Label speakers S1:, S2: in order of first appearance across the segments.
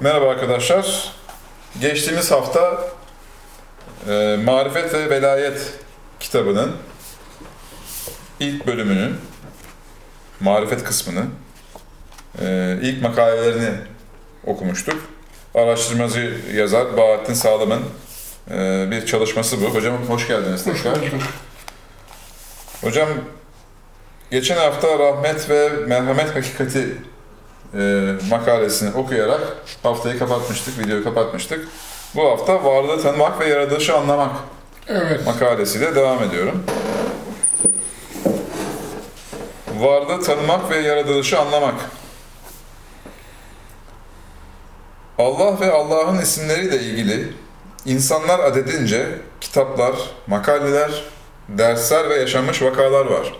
S1: Merhaba arkadaşlar. Geçtiğimiz hafta e, Marifet ve Velayet kitabının ilk bölümünün, marifet kısmını, e, ilk makalelerini okumuştuk. Araştırmacı yazar Bahattin Sağlam'ın e, bir çalışması bu. Hocam hoş geldiniz tekrar. Hocam geçen hafta rahmet ve merhamet hakikati e, makalesini okuyarak haftayı kapatmıştık, videoyu kapatmıştık. Bu hafta varlığı tanımak ve yaratılışı anlamak
S2: Evet.
S1: makalesiyle devam ediyorum. Varlığı tanımak ve yaratılışı anlamak. Allah ve Allah'ın isimleriyle ilgili insanlar adedince kitaplar, makaleler, dersler ve yaşanmış vakalar var.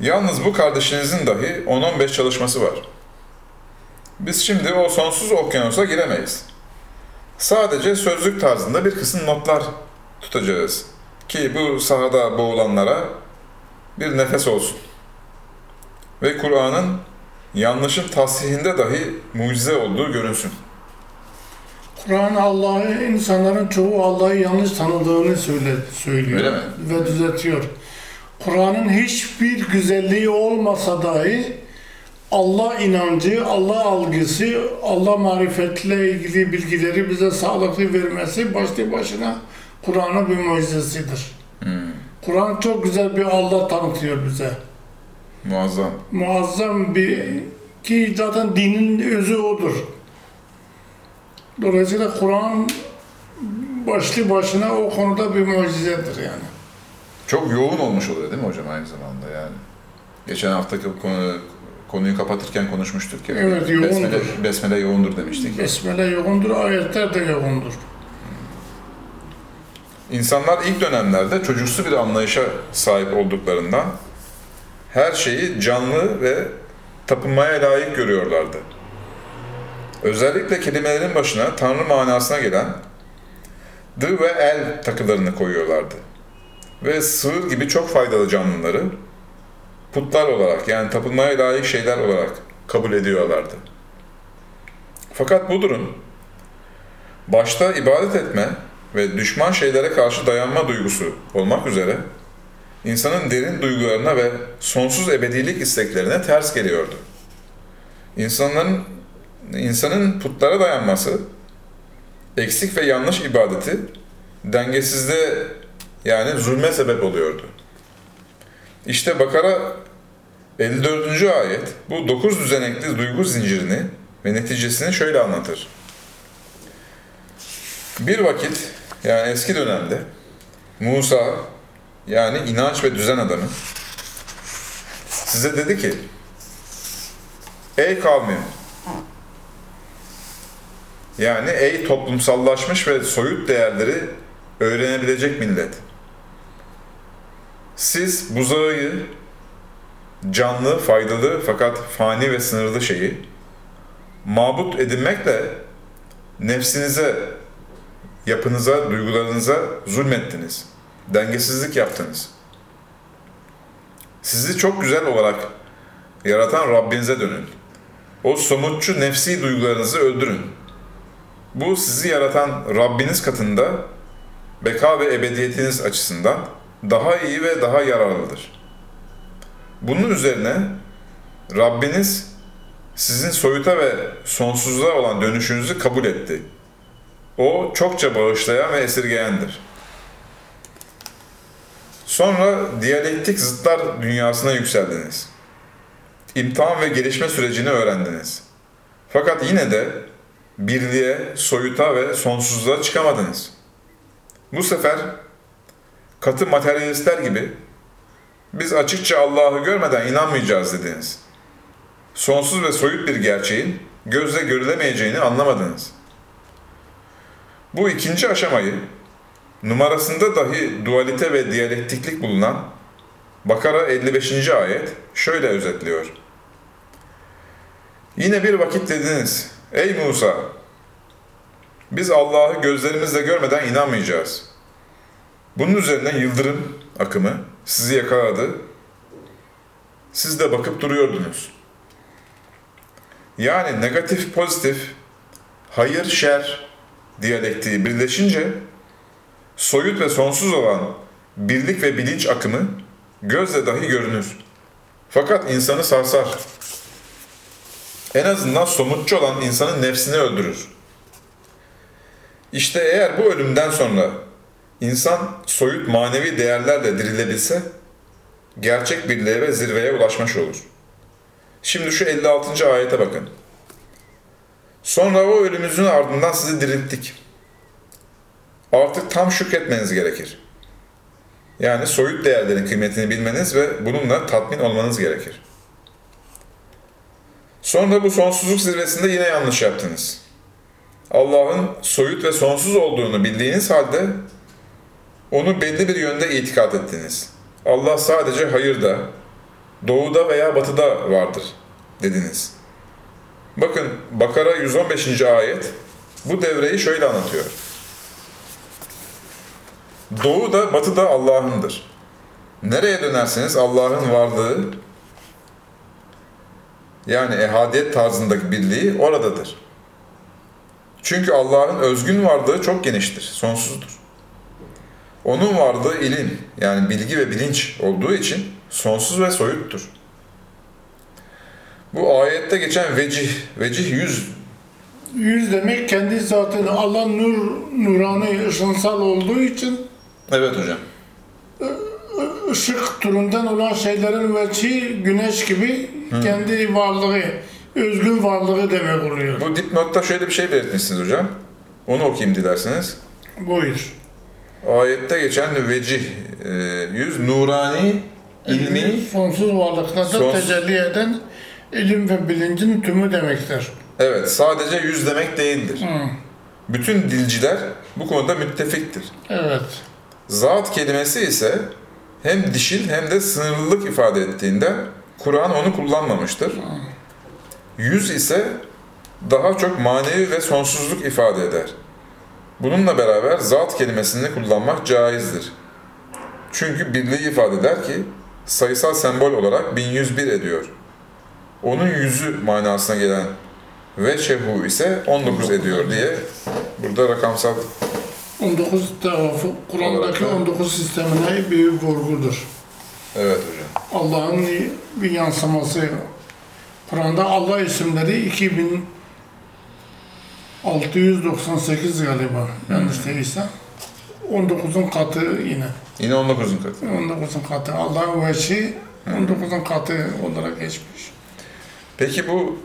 S1: Yalnız bu kardeşinizin dahi 10-15 çalışması var. Biz şimdi o sonsuz okyanusa giremeyiz. Sadece sözlük tarzında bir kısım notlar tutacağız. Ki bu sahada boğulanlara bir nefes olsun. Ve Kur'an'ın yanlışın tasihinde dahi mucize olduğu görünsün.
S2: Kur'an Allah'ı, insanların çoğu Allah'ı yanlış tanıdığını söyle, söylüyor
S1: Öyle mi?
S2: ve düzeltiyor. Kur'an'ın hiçbir güzelliği olmasa dahi Allah inancı, Allah algısı, Allah marifetle ilgili bilgileri bize sağlıklı vermesi başlı başına Kur'an'ın bir mucizesidir. Kur'an çok güzel bir Allah tanıtıyor bize.
S1: Muazzam.
S2: muazzam bir ki zaten dinin özü odur. Dolayısıyla Kur'an başlı başına o konuda bir mucizedir yani.
S1: Çok yoğun olmuş oluyor değil mi hocam aynı zamanda yani? Geçen haftaki konu, konuyu kapatırken konuşmuştuk ya.
S2: Evet, yoğundur.
S1: Besmele, besmele yoğundur demiştik.
S2: Besmele yoğundur, ayetler de yoğundur.
S1: İnsanlar ilk dönemlerde çocuksu bir anlayışa sahip olduklarından her şeyi canlı ve tapınmaya layık görüyorlardı. Özellikle kelimelerin başına Tanrı manasına gelen dı ve el takılarını koyuyorlardı. Ve sığır gibi çok faydalı canlıları putlar olarak yani tapınmaya layık şeyler olarak kabul ediyorlardı. Fakat bu durum başta ibadet etme ve düşman şeylere karşı dayanma duygusu olmak üzere insanın derin duygularına ve sonsuz ebedilik isteklerine ters geliyordu. İnsanların insanın putlara dayanması, eksik ve yanlış ibadeti dengesizliğe yani zulme sebep oluyordu. İşte Bakara 54. ayet bu dokuz düzenekli duygu zincirini ve neticesini şöyle anlatır. Bir vakit yani eski dönemde Musa yani inanç ve düzen adamı size dedi ki Ey kavmim yani ey toplumsallaşmış ve soyut değerleri öğrenebilecek millet. Siz buzağıyı canlı, faydalı fakat fani ve sınırlı şeyi mabut edinmekle nefsinize yapınıza, duygularınıza zulmettiniz. Dengesizlik yaptınız. Sizi çok güzel olarak yaratan Rabbinize dönün. O somutçu nefsi duygularınızı öldürün. Bu sizi yaratan Rabbiniz katında beka ve ebediyetiniz açısından daha iyi ve daha yararlıdır. Bunun üzerine Rabbiniz sizin soyuta ve sonsuzluğa olan dönüşünüzü kabul etti. O çokça bağışlayan ve esirgeyendir. Sonra diyalektik zıtlar dünyasına yükseldiniz. İmtihan ve gelişme sürecini öğrendiniz. Fakat yine de birliğe, soyuta ve sonsuzluğa çıkamadınız. Bu sefer katı materyalistler gibi biz açıkça Allah'ı görmeden inanmayacağız dediniz. Sonsuz ve soyut bir gerçeğin gözle görülemeyeceğini anlamadınız. Bu ikinci aşamayı numarasında dahi dualite ve diyalektiklik bulunan Bakara 55. ayet şöyle özetliyor. Yine bir vakit dediniz, ey Musa, biz Allah'ı gözlerimizle görmeden inanmayacağız. Bunun üzerine yıldırım akımı sizi yakaladı. Siz de bakıp duruyordunuz. Yani negatif pozitif, hayır şer diyalektiği birleşince soyut ve sonsuz olan birlik ve bilinç akımı gözle dahi görünür. Fakat insanı sarsar. En azından somutçu olan insanın nefsini öldürür. İşte eğer bu ölümden sonra insan soyut manevi değerlerle dirilebilse gerçek birliğe ve zirveye ulaşmış olur. Şimdi şu 56. ayete bakın. Sonra o ölümümüzün ardından sizi dirilttik. Artık tam şükretmeniz gerekir. Yani soyut değerlerin kıymetini bilmeniz ve bununla tatmin olmanız gerekir. Sonra bu sonsuzluk zirvesinde yine yanlış yaptınız. Allah'ın soyut ve sonsuz olduğunu bildiğiniz halde onu belli bir yönde itikat ettiniz. Allah sadece hayırda, doğuda veya batıda vardır dediniz. Bakın Bakara 115. ayet bu devreyi şöyle anlatıyor. Doğu da batı da Allah'ındır. Nereye dönerseniz Allah'ın varlığı yani ehadiyet tarzındaki birliği oradadır. Çünkü Allah'ın özgün varlığı çok geniştir, sonsuzdur. Onun varlığı ilim yani bilgi ve bilinç olduğu için sonsuz ve soyuttur. Bu ayette geçen vecih, vecih yüz
S2: Yüz demek kendi zatını Allah nur, nurani, ışınsal olduğu için
S1: Evet hocam.
S2: ışık türünden olan şeylerin veçi güneş gibi kendi varlığı, özgün varlığı demek oluyor.
S1: Bu dipnotta şöyle bir şey belirtmişsiniz hocam. Onu okuyayım dilerseniz.
S2: Buyur.
S1: Ayette geçen vecih, e, yüz nurani, ilmi,
S2: sonsuz varlıkta
S1: Sons-
S2: tecelli eden ilim ve bilincin tümü demektir.
S1: evet sadece yüz demek değildir.
S2: Hı,
S1: Bütün dilciler bu konuda müttefiktir.
S2: evet.
S1: Zat kelimesi ise hem dişil hem de sınırlılık ifade ettiğinden Kur'an onu kullanmamıştır. Yüz ise daha çok manevi ve sonsuzluk ifade eder. Bununla beraber zat kelimesini kullanmak caizdir. Çünkü birliği ifade eder ki sayısal sembol olarak 1101 ediyor. Onun yüzü manasına gelen ve şehu ise 19 ediyor diye burada rakamsal
S2: 19 tarafı Kur'an'daki
S1: Olarak da-
S2: 19 sistemine bir vurgudur.
S1: evet hocam.
S2: Allah'ın bir yansıması. Kur'an'da Allah isimleri 2698 galiba yanlış değilse. 19'un katı yine.
S1: Yine 19'un katı.
S2: 19'un katı. Allah'ın veçi 19'un katı olarak geçmiş.
S1: Peki bu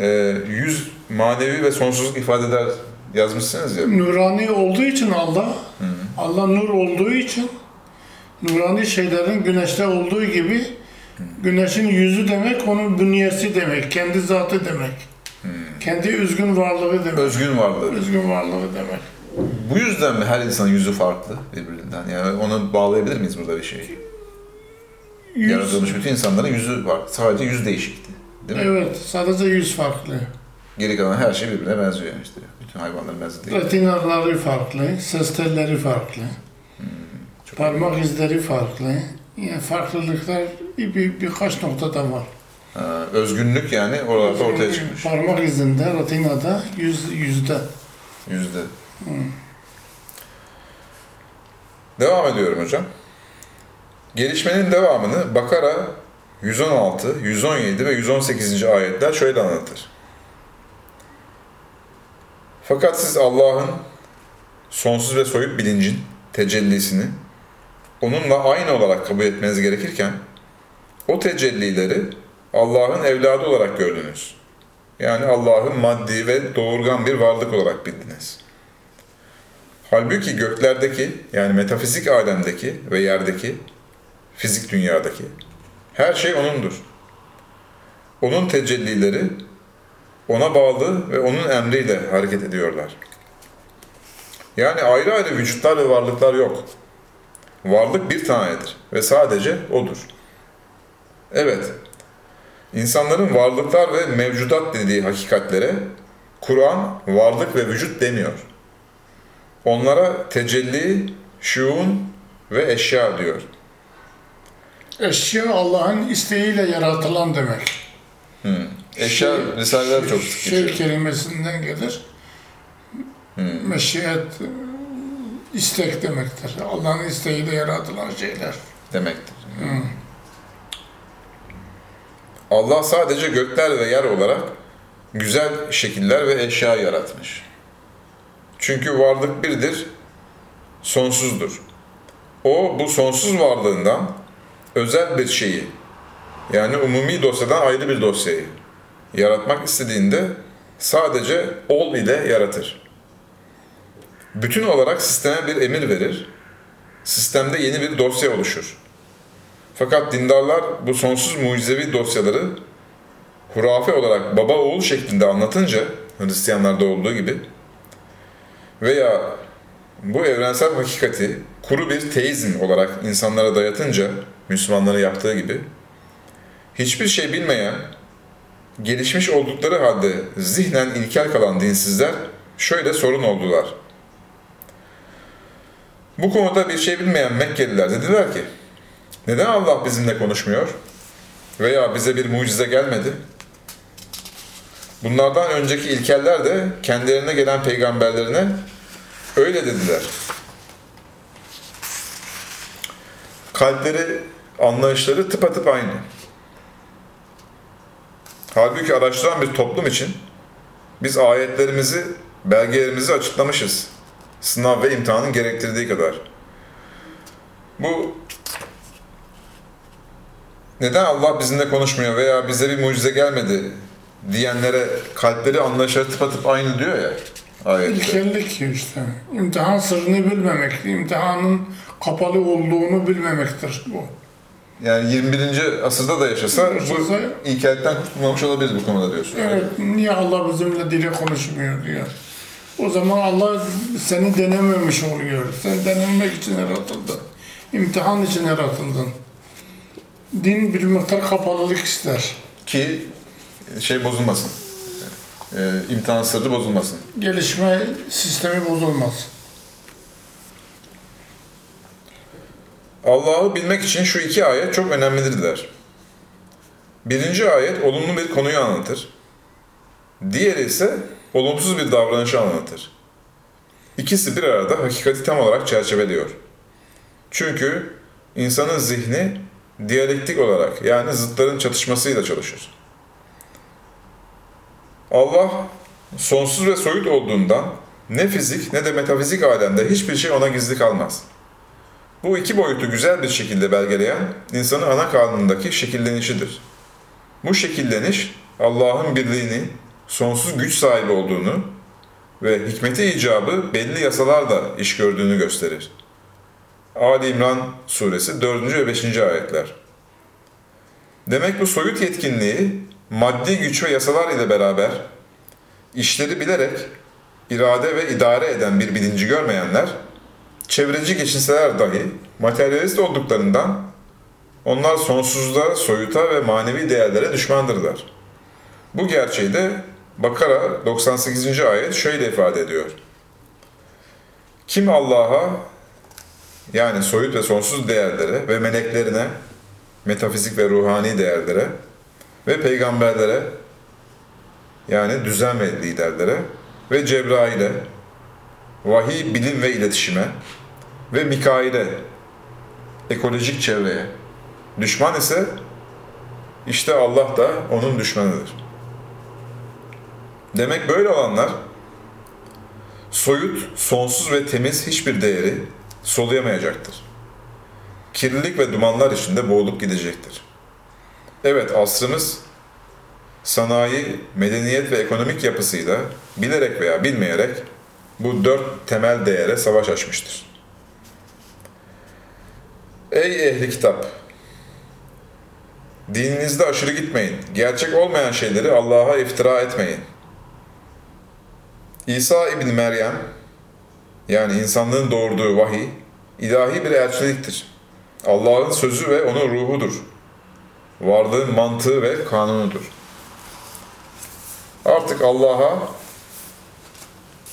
S1: e, yüz manevi ve sonsuzluk ifade eder yazmışsınız ya.
S2: Nurani olduğu için Allah, Allah nur olduğu için nurani şeylerin güneşte olduğu gibi güneşin yüzü demek onun bünyesi demek, kendi zatı demek. Kendi üzgün varlığı demek.
S1: Özgün varlığı.
S2: Üzgün varlığı demek.
S1: Bu yüzden mi her insanın yüzü farklı birbirinden? Yani onu bağlayabilir miyiz burada bir şey?
S2: Yüz,
S1: Yaratılmış bütün insanların yüzü var. Sadece yüz değişikti. Değil mi?
S2: evet, sadece yüz farklı.
S1: Geri kalan her şey birbirine benziyor işte. Bütün hayvanların benziyor değil.
S2: Retinaları farklı, ses telleri farklı,
S1: Çok
S2: parmak izleri farklı. Yani farklılıklar bir, birkaç noktada var.
S1: Özgünlük yani oralarda ortaya çıkmış.
S2: Parmak izinde, retinada, yüz, yüzde.
S1: Yüzde. Devam ediyorum hocam. Gelişmenin devamını Bakara 116, 117 ve 118. ayetler şöyle anlatır. Fakat siz Allah'ın sonsuz ve soyut bilincin tecellisini onunla aynı olarak kabul etmeniz gerekirken o tecellileri Allah'ın evladı olarak gördünüz. Yani Allah'ın maddi ve doğurgan bir varlık olarak bildiniz. Halbuki göklerdeki yani metafizik alemdeki ve yerdeki fizik dünyadaki her şey O'nundur. O'nun tecellileri O'na bağlı ve O'nun emriyle hareket ediyorlar. Yani ayrı ayrı vücutlar ve varlıklar yok. Varlık bir tanedir ve sadece O'dur. Evet, İnsanların varlıklar ve mevcudat dediği hakikatlere Kur'an varlık ve vücut demiyor. Onlara tecelli, şuun ve eşya diyor.
S2: Eşya Allah'ın isteğiyle yaratılan demek.
S1: Eşya risaleler çok sık
S2: Şey
S1: geçiyor.
S2: kelimesinden gelir.
S1: Hmm.
S2: Meşiyet istek demektir. Allah'ın isteğiyle yaratılan şeyler.
S1: demektir. Allah sadece gökler ve yer olarak güzel şekiller ve eşya yaratmış. Çünkü varlık birdir, sonsuzdur. O bu sonsuz varlığından özel bir şeyi, yani umumi dosyadan ayrı bir dosyayı yaratmak istediğinde sadece ol ile yaratır. Bütün olarak sisteme bir emir verir, sistemde yeni bir dosya oluşur. Fakat dindarlar bu sonsuz mucizevi dosyaları hurafe olarak baba oğul şeklinde anlatınca Hristiyanlarda olduğu gibi veya bu evrensel hakikati kuru bir teizm olarak insanlara dayatınca Müslümanların yaptığı gibi hiçbir şey bilmeyen, gelişmiş oldukları halde zihnen ilkel kalan dinsizler şöyle sorun oldular. Bu konuda bir şey bilmeyen Mekkeliler dediler ki, neden Allah bizimle konuşmuyor? Veya bize bir mucize gelmedi? Bunlardan önceki ilkeller de kendilerine gelen peygamberlerine öyle dediler. Kalpleri, anlayışları tıpatıp aynı. Halbuki araştıran bir toplum için biz ayetlerimizi, belgelerimizi açıklamışız. Sınav ve imtihanın gerektirdiği kadar. Bu neden Allah bizimle konuşmuyor veya bize bir mucize gelmedi diyenlere kalpleri anlayışları tıpatıp aynı diyor ya ayette.
S2: İlkellik işte. İmtihan sırrını bilmemek, imtihanın kapalı olduğunu bilmemektir bu.
S1: Yani 21. asırda da yaşasa bu
S2: Yaşasa-
S1: ilkellikten kurtulmamış olabiliriz bu konuda diyorsun.
S2: Evet, niye Allah bizimle dili konuşmuyor diyor. O zaman Allah seni denememiş oluyor. Sen denenmek için yaratıldın. İmtihan için yaratıldın. Din bir miktar kapalılık ister.
S1: Ki şey bozulmasın. Ee, imtihan sırrı bozulmasın.
S2: Gelişme sistemi bozulmaz.
S1: Allah'ı bilmek için şu iki ayet çok önemlidirler. Birinci ayet olumlu bir konuyu anlatır. Diğeri ise olumsuz bir davranışı anlatır. İkisi bir arada hakikati tam olarak çerçeveliyor. Çünkü insanın zihni diyalektik olarak yani zıtların çatışmasıyla çalışır. Allah sonsuz ve soyut olduğundan ne fizik ne de metafizik alemde hiçbir şey ona gizli kalmaz. Bu iki boyutu güzel bir şekilde belgeleyen insanın ana karnındaki şekillenişidir. Bu şekilleniş Allah'ın birliğini, sonsuz güç sahibi olduğunu ve hikmeti icabı belli yasalarla iş gördüğünü gösterir. Ali İmran suresi 4. ve 5. ayetler. Demek bu soyut yetkinliği maddi güç ve yasalar ile beraber işleri bilerek irade ve idare eden bir bilinci görmeyenler çevreci geçinseler dahi materyalist olduklarından onlar sonsuzluğa, soyuta ve manevi değerlere düşmandırlar. Bu gerçeği de Bakara 98. ayet şöyle ifade ediyor. Kim Allah'a yani soyut ve sonsuz değerlere ve meleklerine, metafizik ve ruhani değerlere ve peygamberlere yani düzen ve liderlere ve Cebrail'e, vahiy, bilim ve iletişime ve Mikail'e, ekolojik çevreye. Düşman ise işte Allah da onun düşmanıdır. Demek böyle olanlar soyut, sonsuz ve temiz hiçbir değeri soluyamayacaktır. Kirlilik ve dumanlar içinde boğulup gidecektir. Evet asrımız sanayi, medeniyet ve ekonomik yapısıyla bilerek veya bilmeyerek bu dört temel değere savaş açmıştır. Ey ehli kitap! Dininizde aşırı gitmeyin. Gerçek olmayan şeyleri Allah'a iftira etmeyin. İsa İbni Meryem, yani insanlığın doğurduğu vahiy, ilahi bir elçiliktir. Allah'ın sözü ve onun ruhudur. Varlığın mantığı ve kanunudur. Artık Allah'a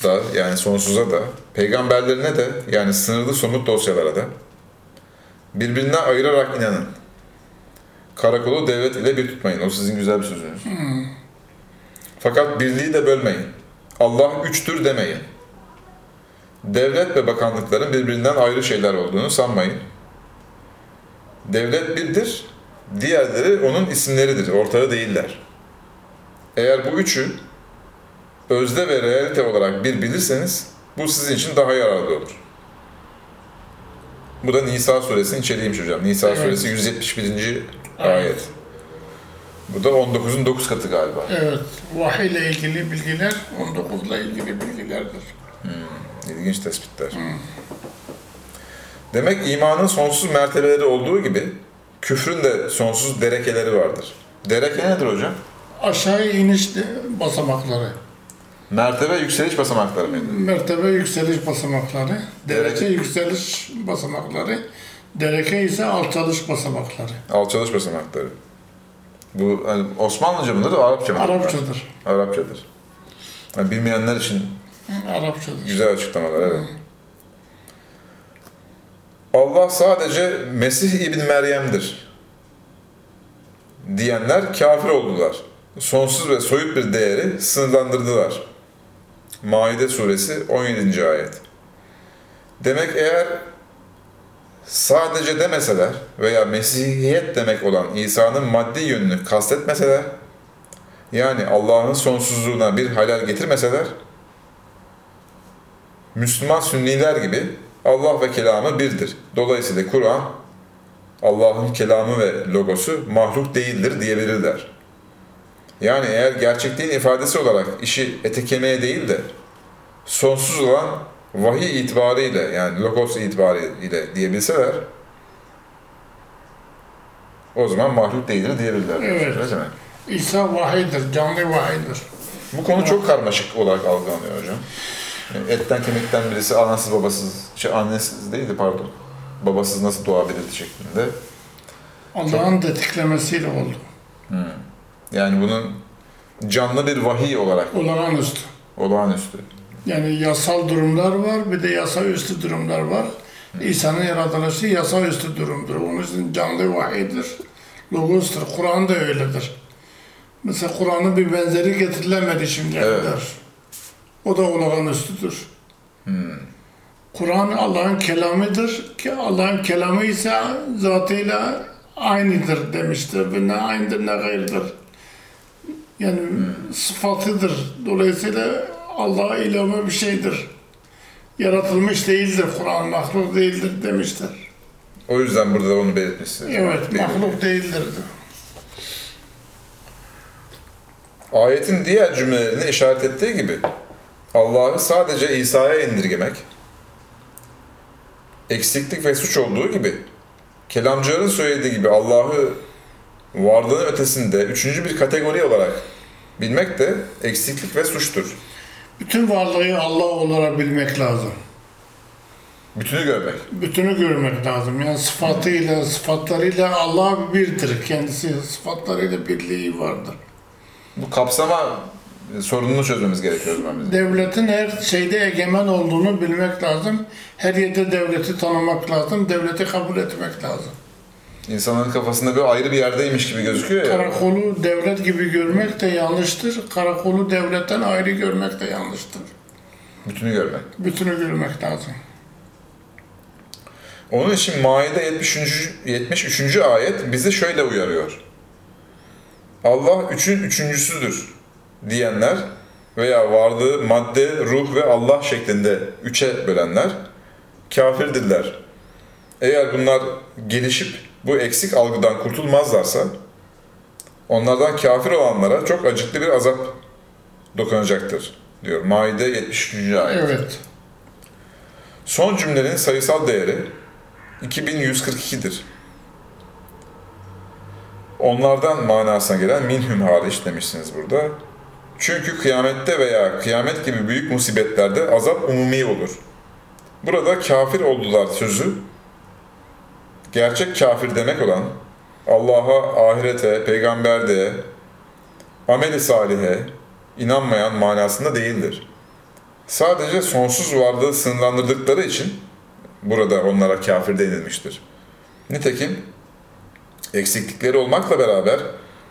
S1: da yani sonsuza da, peygamberlerine de yani sınırlı somut dosyalara da birbirinden ayırarak inanın. Karakolu devlet ile bir tutmayın. O sizin güzel bir sözünüz. Fakat birliği de bölmeyin. Allah üçtür demeyin. Devlet ve bakanlıkların birbirinden ayrı şeyler olduğunu sanmayın. Devlet birdir, diğerleri onun isimleridir, ortağı değiller. Eğer bu üçü özde ve realite olarak bir bilirseniz bu sizin için daha yararlı olur. Bu da Nisa suresinin içeriğiymiş hocam. Nisa
S2: Evet.
S1: suresi 171. ayet. Bu da 19'un 9 katı galiba.
S2: Evet, vahiy ile ilgili bilgiler 19 ile ilgili bilgilerdir.
S1: İlginç tespitler. Demek imanın sonsuz mertebeleri olduğu gibi küfrün de sonsuz derekeleri vardır. Dereke nedir hocam?
S2: Aşağı iniş basamakları,
S1: Mertebe yükseliş basamakları mıydı?
S2: mertebe yükseliş basamakları, derece
S1: Derece.
S2: yükseliş basamakları, dereke ise alçalış basamakları.
S1: Alçalış basamakları. Bu hani Osmanlıca mıdır, Arapça mıdır?
S2: Arapçadır.
S1: Arapçadır. Yani bilmeyenler için
S2: Arapçadır.
S1: güzel açıklamalar, evet. Allah sadece Mesih İbn Meryem'dir diyenler kafir oldular. Sonsuz ve soyut bir değeri sınırlandırdılar. Maide suresi 17. ayet. Demek eğer sadece demeseler veya Mesihiyet demek olan İsa'nın maddi yönünü kastetmeseler, yani Allah'ın sonsuzluğuna bir halal getirmeseler, Müslüman sünniler gibi Allah ve kelamı birdir. Dolayısıyla Kur'an Allah'ın kelamı ve logosu mahluk değildir diyebilirler. Yani eğer gerçekliğin ifadesi olarak işi ete kemiğe değil de sonsuz olan vahiy itibariyle yani logos itibariyle diyebilseler o zaman mahluk değildir diyebilirler.
S2: Evet.
S1: Öyle mi?
S2: İsa vahiydir, canlı vahiydir.
S1: Bu konu çok karmaşık olarak algılanıyor hocam. Etten kemikten birisi anasız babasız, şey annesiz değildi pardon. Babasız nasıl doğabilirdi şeklinde.
S2: Allah'ın tetiklemesiyle oldu.
S1: Yani bunun canlı bir vahiy olarak
S2: Olağanüstü.
S1: olağanüstü.
S2: Yani yasal durumlar var, bir de yasaüstü durumlar var. İsa'nın yaratılışı yasaüstü durumdur. Onun için canlı vahiydir, logostur. Kur'an da öyledir. Mesela Kur'an'ın bir benzeri getirilemedi şimdiye
S1: Evet.
S2: kadar. O da olağanüstüdür. Kur'an Allah'ın kelamıdır ki Allah'ın kelamı ise zatıyla aynıdır demiştir. Ve ne aynıdır ne gayrıdır. Yani sıfatıdır. Dolayısıyla Allah'a ilave bir şeydir. Yaratılmış değildir Kur'an, mahluk değildir demiştir.
S1: O yüzden burada da onu belirtmişsiniz.
S2: Evet,
S1: Değil
S2: mahluk değildir.
S1: Ayetin diğer cümlelerine işaret ettiği gibi Allah'ı sadece İsa'ya indirgemek, eksiklik ve suç olduğu gibi kelamcıların söylediği gibi Allah'ı varlığın ötesinde üçüncü bir kategori olarak bilmek de eksiklik ve suçtur.
S2: Bütün varlığı Allah olarak bilmek lazım.
S1: Bütünü görmek.
S2: Bütünü görmek lazım. Yani sıfatıyla, sıfatlarıyla Allah birdir. Kendisi sıfatlarıyla birliği vardır.
S1: Bu kapsama sorununu çözmemiz gerekiyor o zaman bizim.
S2: Devletin her şeyde egemen olduğunu bilmek lazım. Her yerde devleti tanımak lazım. Devleti kabul etmek lazım.
S1: İnsanların kafasında bir ayrı bir yerdeymiş gibi gözüküyor ya.
S2: Karakolu devlet gibi görmek de yanlıştır. Karakolu devletten ayrı görmek de yanlıştır.
S1: Bütünü görmek.
S2: Bütünü görmek lazım.
S1: Onun için Maide 73. 73. ayet bizi şöyle uyarıyor. Allah üçün üçüncüsüdür diyenler veya varlığı madde, ruh ve Allah şeklinde üçe bölenler kafirdirler. Eğer bunlar gelişip bu eksik algıdan kurtulmazlarsa onlardan kafir olanlara çok acıklı bir azap dokunacaktır diyor. Maide 73. ayet.
S2: Evet.
S1: Son cümlenin sayısal değeri 2142'dir. Onlardan manasına gelen minhum hariç demişsiniz burada. Çünkü kıyamette veya kıyamet gibi büyük musibetlerde azap umumi olur. Burada kafir oldular sözü, gerçek kafir demek olan Allah'a, ahirete, peygamberde, ameli salihe inanmayan manasında değildir. Sadece sonsuz varlığı sınırlandırdıkları için burada onlara kafir denilmiştir. Nitekim eksiklikleri olmakla beraber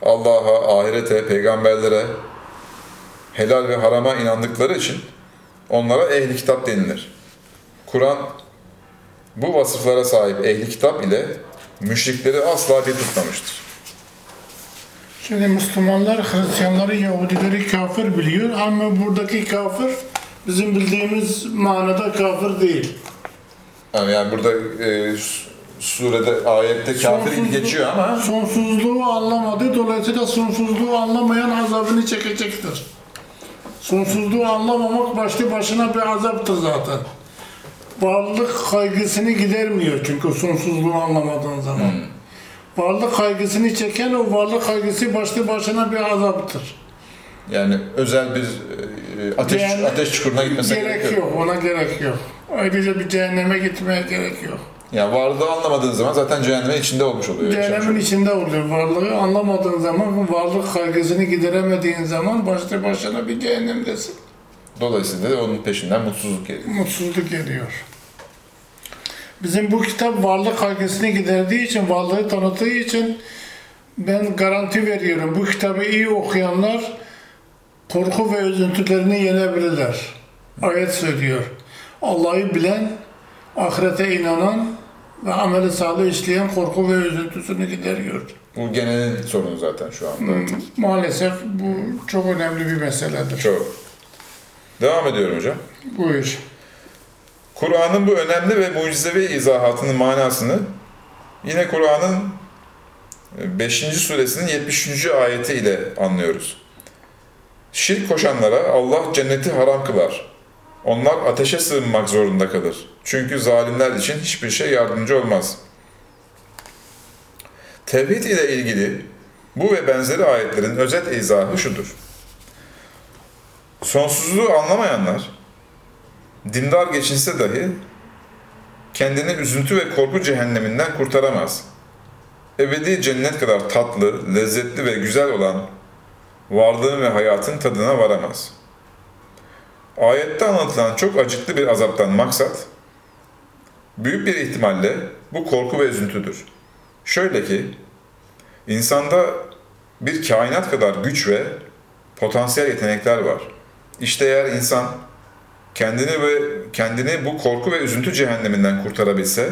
S1: Allah'a, ahirete, peygamberlere helal ve harama inandıkları için onlara ehli kitap denilir. Kur'an bu vasıflara sahip ehli kitap ile müşrikleri asla bir tutmamıştır.
S2: Şimdi Müslümanlar Hristiyanları, Yahudileri kafir biliyor ama buradaki kafir bizim bildiğimiz manada kafir değil.
S1: Yani, yani burada e, surede, ayette kafir geçiyor ama
S2: Sonsuzluğu anlamadı, dolayısıyla sonsuzluğu anlamayan azabını çekecektir. Sonsuzluğu anlamamak başlı başına bir azaptır zaten. Varlık kaygısını gidermiyor çünkü sonsuzluğu anlamadığın zaman. Varlık kaygısını çeken o varlık kaygısı başlı başına bir azaptır.
S1: yani özel bir e, ateş
S2: Yani
S1: ateş çukuruna gitmesine
S2: Gerek yok, ona gerek yok. Ayrıca bir cehenneme gitmeye gerek yok.
S1: Yani varlığı anlamadığın zaman zaten cehennemin içinde olmuş oluyor.
S2: Cehennemin içinde oluyor. Varlığı anlamadığın zaman, varlık kaygısını gideremediğin zaman başlı başına bir cehennemdesin.
S1: Dolayısıyla da onun peşinden mutsuzluk geliyor.
S2: Mutsuzluk geliyor. Bizim bu kitap varlık kaygısını giderdiği için, varlığı tanıttığı için ben garanti veriyorum. Bu kitabı iyi okuyanlar korku ve üzüntülerini yenebilirler. Ayet söylüyor. Allah'ı bilen, ahirete inanan ve ameli salih işleyen korku ve üzüntüsünü gideriyor.
S1: Bu genelin sorunu zaten şu anda.
S2: Maalesef bu çok önemli bir meseledir.
S1: Çok. Devam ediyorum hocam.
S2: Buyur.
S1: Kur'an'ın bu önemli ve mucizevi izahatının manasını yine Kur'an'ın 5. suresinin 73. ayeti ile anlıyoruz. Şirk koşanlara Allah cenneti haram kılar. Onlar ateşe sığınmak zorunda kalır. Çünkü zalimler için hiçbir şey yardımcı olmaz. Tevhid ile ilgili bu ve benzeri ayetlerin özet izahı şudur. Sonsuzluğu anlamayanlar, dindar geçinse dahi kendini üzüntü ve korku cehenneminden kurtaramaz. Ebedi cennet kadar tatlı, lezzetli ve güzel olan varlığın ve hayatın tadına varamaz. Ayette anlatılan çok acıklı bir azaptan maksat, büyük bir ihtimalle bu korku ve üzüntüdür. Şöyle ki, insanda bir kainat kadar güç ve potansiyel yetenekler var. İşte eğer insan kendini ve kendini bu korku ve üzüntü cehenneminden kurtarabilse,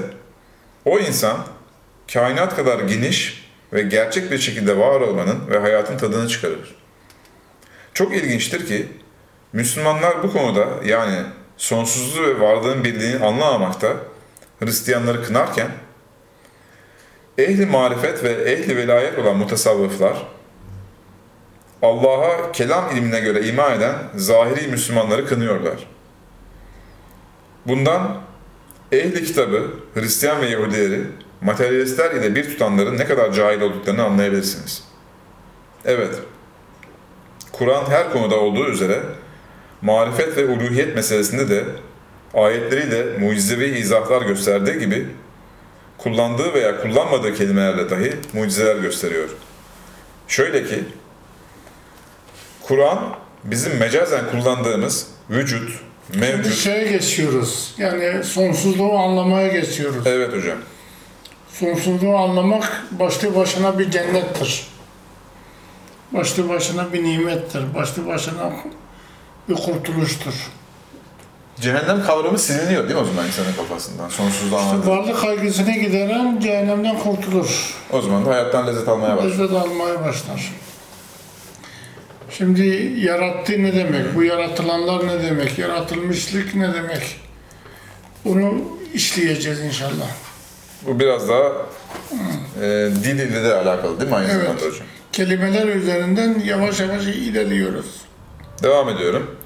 S1: o insan kainat kadar geniş ve gerçek bir şekilde var olmanın ve hayatın tadını çıkarır. Çok ilginçtir ki Müslümanlar bu konuda yani sonsuzluğu ve varlığın birliğini anlamamakta Hristiyanları kınarken ehli marifet ve ehli velayet olan mutasavvıflar Allah'a kelam ilmine göre iman eden zahiri Müslümanları kınıyorlar. Bundan ehli kitabı, Hristiyan ve Yahudileri, materyalistler ile bir tutanların ne kadar cahil olduklarını anlayabilirsiniz. Evet, Kur'an her konuda olduğu üzere marifet ve uluhiyet meselesinde de ayetleriyle mucizevi izahlar gösterdiği gibi kullandığı veya kullanmadığı kelimelerle dahi mucizeler gösteriyor. Şöyle ki, Kur'an bizim mecazen kullandığımız vücut,
S2: Şimdi
S1: mevcut,
S2: şeye geçiyoruz. Yani sonsuzluğu anlamaya geçiyoruz.
S1: Evet hocam.
S2: Sonsuzluğu anlamak başlı başına bir cennettir. Başlı başına bir nimettir. Başlı başına bir kurtuluştur.
S1: Cehennem kavramı siliniyor değil mi o zaman insanın kafasından? Sonsuzluğu anladığı.
S2: Varlık kaygısını gideren cehennemden kurtulur.
S1: O zaman da hayattan lezzet almaya başlıyor.
S2: Lezzet almaya başlar. Şimdi yarattı ne demek? Bu yaratılanlar ne demek? Yaratılmışlık ne demek? Bunu işleyeceğiz inşallah.
S1: Bu biraz daha e, dil ile de alakalı değil mi aynı
S2: Evet.
S1: zamanda hocam?
S2: Kelimeler üzerinden yavaş yavaş ilerliyoruz.
S1: Devam ediyorum.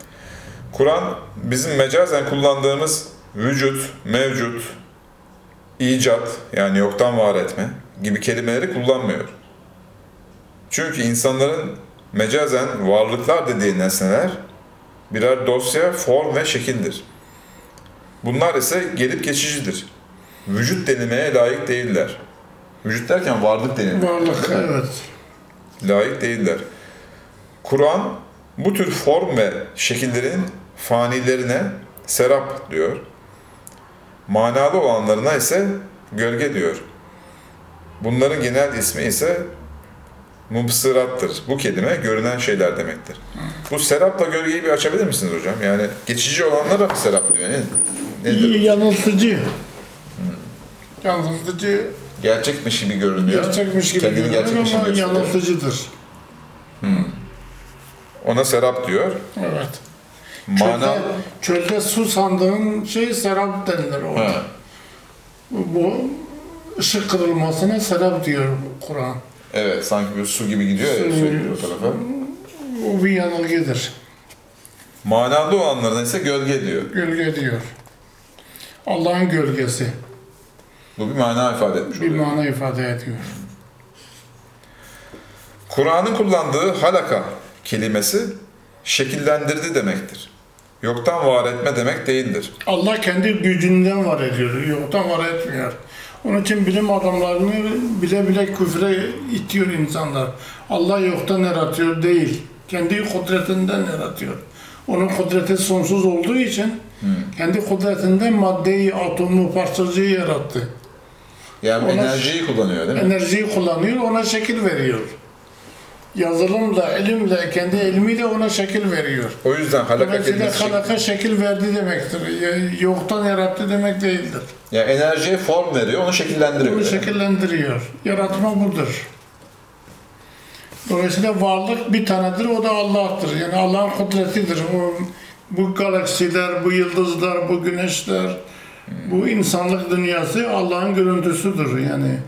S1: Kur'an bizim mecazen kullandığımız vücut, mevcut, icat yani yoktan var etme gibi kelimeleri kullanmıyor. Çünkü insanların mecazen varlıklar dediği nesneler birer dosya, form ve şekildir. Bunlar ise gelip geçicidir. Vücut denilmeye layık değiller. Vücut derken varlık denilmeli.
S2: Varlık, evet.
S1: layık değiller. Kur'an bu tür form ve şekillerin fanilerine serap diyor. Manalı olanlarına ise gölge diyor. Bunların genel ismi ise Mubsırattır. Bu kelime görünen şeyler demektir. Bu serapla gölgeyi bir açabilir misiniz hocam? Yani geçici olanlara serap diyor? Ne, nedir?
S2: Yanıltıcı. Yanıltıcı,
S1: Gerçekmiş gibi görünüyor.
S2: gerçekmiş gibi
S1: Kendini
S2: görünüyor
S1: gerçekmiş gibi
S2: ama
S1: gösteriyor.
S2: yanıltıcıdır.
S1: Ona serap diyor.
S2: Evet.
S1: Mana...
S2: Çölde, çölde su sandığın şey serap denilir ona.
S1: Ha.
S2: Bu ışık kırılmasına serap diyor Kur'an.
S1: Evet, sanki bir su gibi gidiyor ya
S2: Su-
S1: sürekli o tarafa.
S2: O bir yanılgıdır.
S1: Manalı olanlardan ise gölge diyor.
S2: Gölge diyor. Allah'ın gölgesi
S1: Bu bir mana ifade etmiş
S2: bir
S1: oluyor.
S2: mana ifade ediyor.
S1: Kur'an'ın kullandığı halaka kelimesi şekillendirdi demektir. Yoktan var etme demek değildir.
S2: Allah kendi gücünden var ediyor, yoktan var etmiyor. Onun için bilim adamlarını bile bile küfre itiyor insanlar. Allah yoktan yaratıyor değil, kendi kudretinden yaratıyor. Onun kudreti sonsuz olduğu için kendi kudretinden maddeyi, atomu, parçacığı yarattı.
S1: Yani
S2: Ona-
S1: enerjiyi kullanıyor değil mi?
S2: Enerjiyi kullanıyor, ona şekil veriyor. Yazılımla, ilimle, kendi ilmiyle ona şekil veriyor.
S1: O yüzden halaka
S2: Dolayısıyla
S1: kelimesi
S2: halaka şekil verdi demektir. Yoktan yarattı demek değildir.
S1: yani enerjiye form veriyor, onu şekillendiriyor. Yani.
S2: şekillendiriyor. Yaratma budur. Dolayısıyla varlık bir tanedir, o da Allah'tır. Yani Allah'ın kudretidir. O, bu galaksiler, bu yıldızlar, bu güneşler, bu insanlık dünyası Allah'ın görüntüsüdür yani.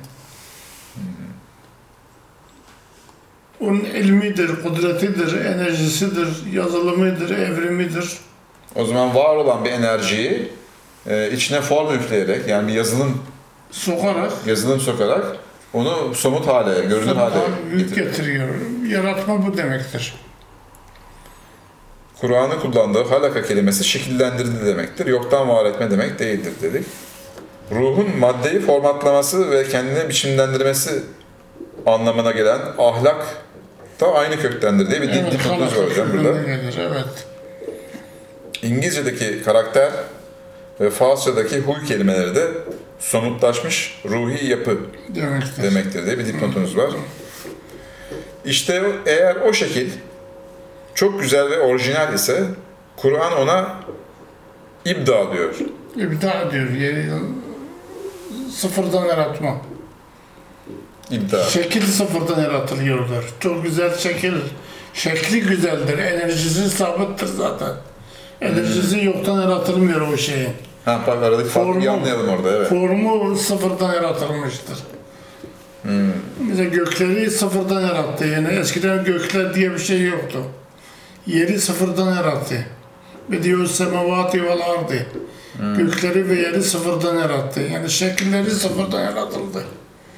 S2: Onun ilmidir, kudretidir, enerjisidir, yazılımıdır, evrimidir.
S1: O zaman var olan bir enerjiyi e, içine form üfleyerek yani bir yazılım
S2: Sokarak
S1: yazılım sokarak onu somut hale, görünür hale getiriyor.
S2: getiriyor. Yaratma bu demektir.
S1: Kur'an'ın kullandığı halaka kelimesi şekillendirdi demektir. Yoktan var etme demek değildir dedik. Ruhun maddeyi formatlaması ve kendini biçimlendirmesi anlamına gelen ahlak da aynı köktendir diye bir
S2: Evet,
S1: dipnotuz var hocam burada.
S2: gelir, evet.
S1: İngilizce'deki karakter ve Farsça'daki huy kelimeleri de somutlaşmış ruhi yapı
S2: Demektir.
S1: demektir diye bir dipnotunuz var. İşte eğer o şekil çok güzel ve orijinal ise Kur'an ona ibda diyor.
S2: İbda diyor. Yeri, sıfırdan yaratma.
S1: İbda.
S2: Şekil sıfırdan yaratılıyorlar. Çok güzel şekil. Şekli güzeldir. Enerjisi sabittir zaten. Enerjisi yoktan yaratılmıyor o şeyin.
S1: Ha bak aradaki
S2: Formu-
S1: anlayalım orada evet.
S2: Formu sıfırdan yaratılmıştır. Mesela gökleri sıfırdan yarattı. Yani eskiden gökler diye bir şey yoktu. Yeri sıfırdan yarattı. Ve diyor semavati vel ardi. Gökleri ve yeri sıfırdan yarattı. Yani şekilleri sıfırdan yaratıldı.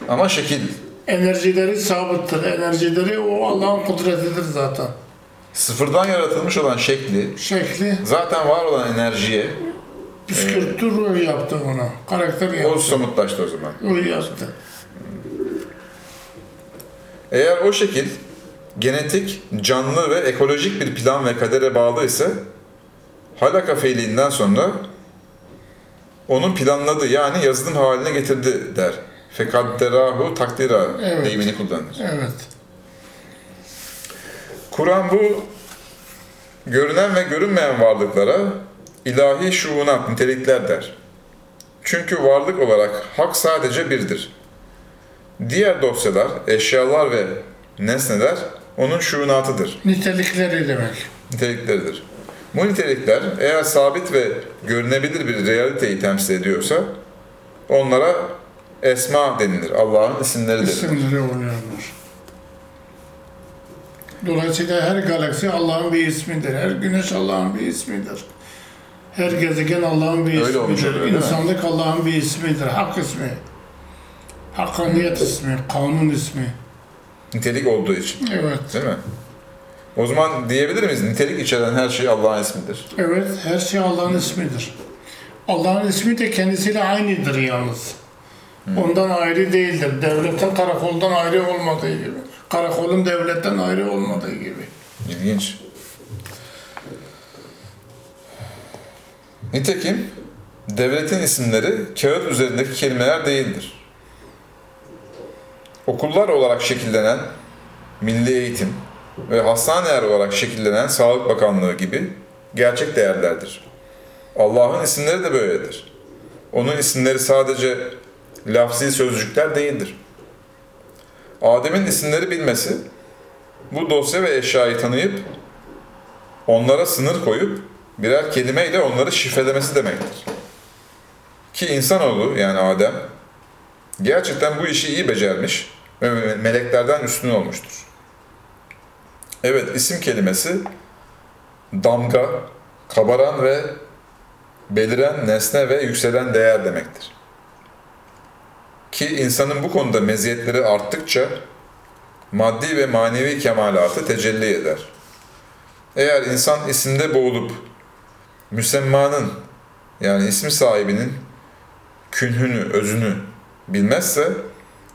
S1: Ama şekil
S2: Enerjileri sabittir. Enerjileri o Allah'ın kudretidir zaten.
S1: sıfırdan yaratılmış olan şekli
S2: Şekli
S1: zaten var olan enerjiye
S2: püskürttü, ruh yaptı ona. Karakter
S1: o
S2: yaptı.
S1: somutlaştı o zaman.
S2: Ruh yaptı.
S1: Eğer o şekil genetik, canlı ve ekolojik bir plan ve kadere bağlı ise halaka fiilinden sonra onun planladığı yani yazılım haline getirdi der. Fekadderahu takdira
S2: Evet.
S1: deyimini kullanır.
S2: Evet.
S1: Kur'an bu görünen ve görünmeyen varlıklara ilahi şuunat, nitelikler der. Çünkü varlık olarak hak sadece birdir. Diğer dosyalar, eşyalar ve nesneler onun şuunatıdır,
S2: Nitelikleri demek.
S1: nitelikleridir. Bu nitelikler eğer sabit ve görünebilir bir realiteyi temsil ediyorsa onlara esma denilir, Allah'ın isimleri denilir.
S2: İsimleri oluyorlar. Dolayısıyla her galaksi Allah'ın bir ismidir. Her güneş Allah'ın bir ismidir. Her gezegen Allah'ın bir
S1: Öyle
S2: ismidir.
S1: oluyor?
S2: İnsanlık Allah'ın bir ismidir. Hak ismi. Hakkaniyet ismi, kanun ismi.
S1: Nitelik olduğu için,
S2: Evet.
S1: değil mi? O zaman diyebilir miyiz? Nitelik içeren her şey Allah'ın ismidir.
S2: Evet, her şey Allah'ın ismidir. Allah'ın ismi de kendisiyle aynıdır yalnız. Ondan ayrı değildir. Devletin karakoldan ayrı olmadığı gibi. Karakolun devletten ayrı olmadığı gibi.
S1: İlginç. Nitekim devletin isimleri kağıt üzerindeki kelimeler değildir. Okullar olarak şekillenen milli eğitim ve hastaneler olarak şekillenen Sağlık Bakanlığı gibi gerçek değerlerdir. Allah'ın isimleri de böyledir. Onun isimleri sadece lafzi sözcükler değildir. Adem'in isimleri bilmesi, bu dosya ve eşyayı tanıyıp onlara sınır koyup birer kelimeyle onları şifrelemesi demektir. Ki insanoğlu yani Adem gerçekten bu işi iyi becermiş ve meleklerden üstün olmuştur. Evet isim kelimesi damga, kabaran ve beliren nesne ve yükselen değer demektir. Ki insanın bu konuda meziyetleri arttıkça maddi ve manevi kemalatı tecelli eder. Eğer insan isimde boğulup müsemmanın yani ismi sahibinin künhünü, özünü bilmezse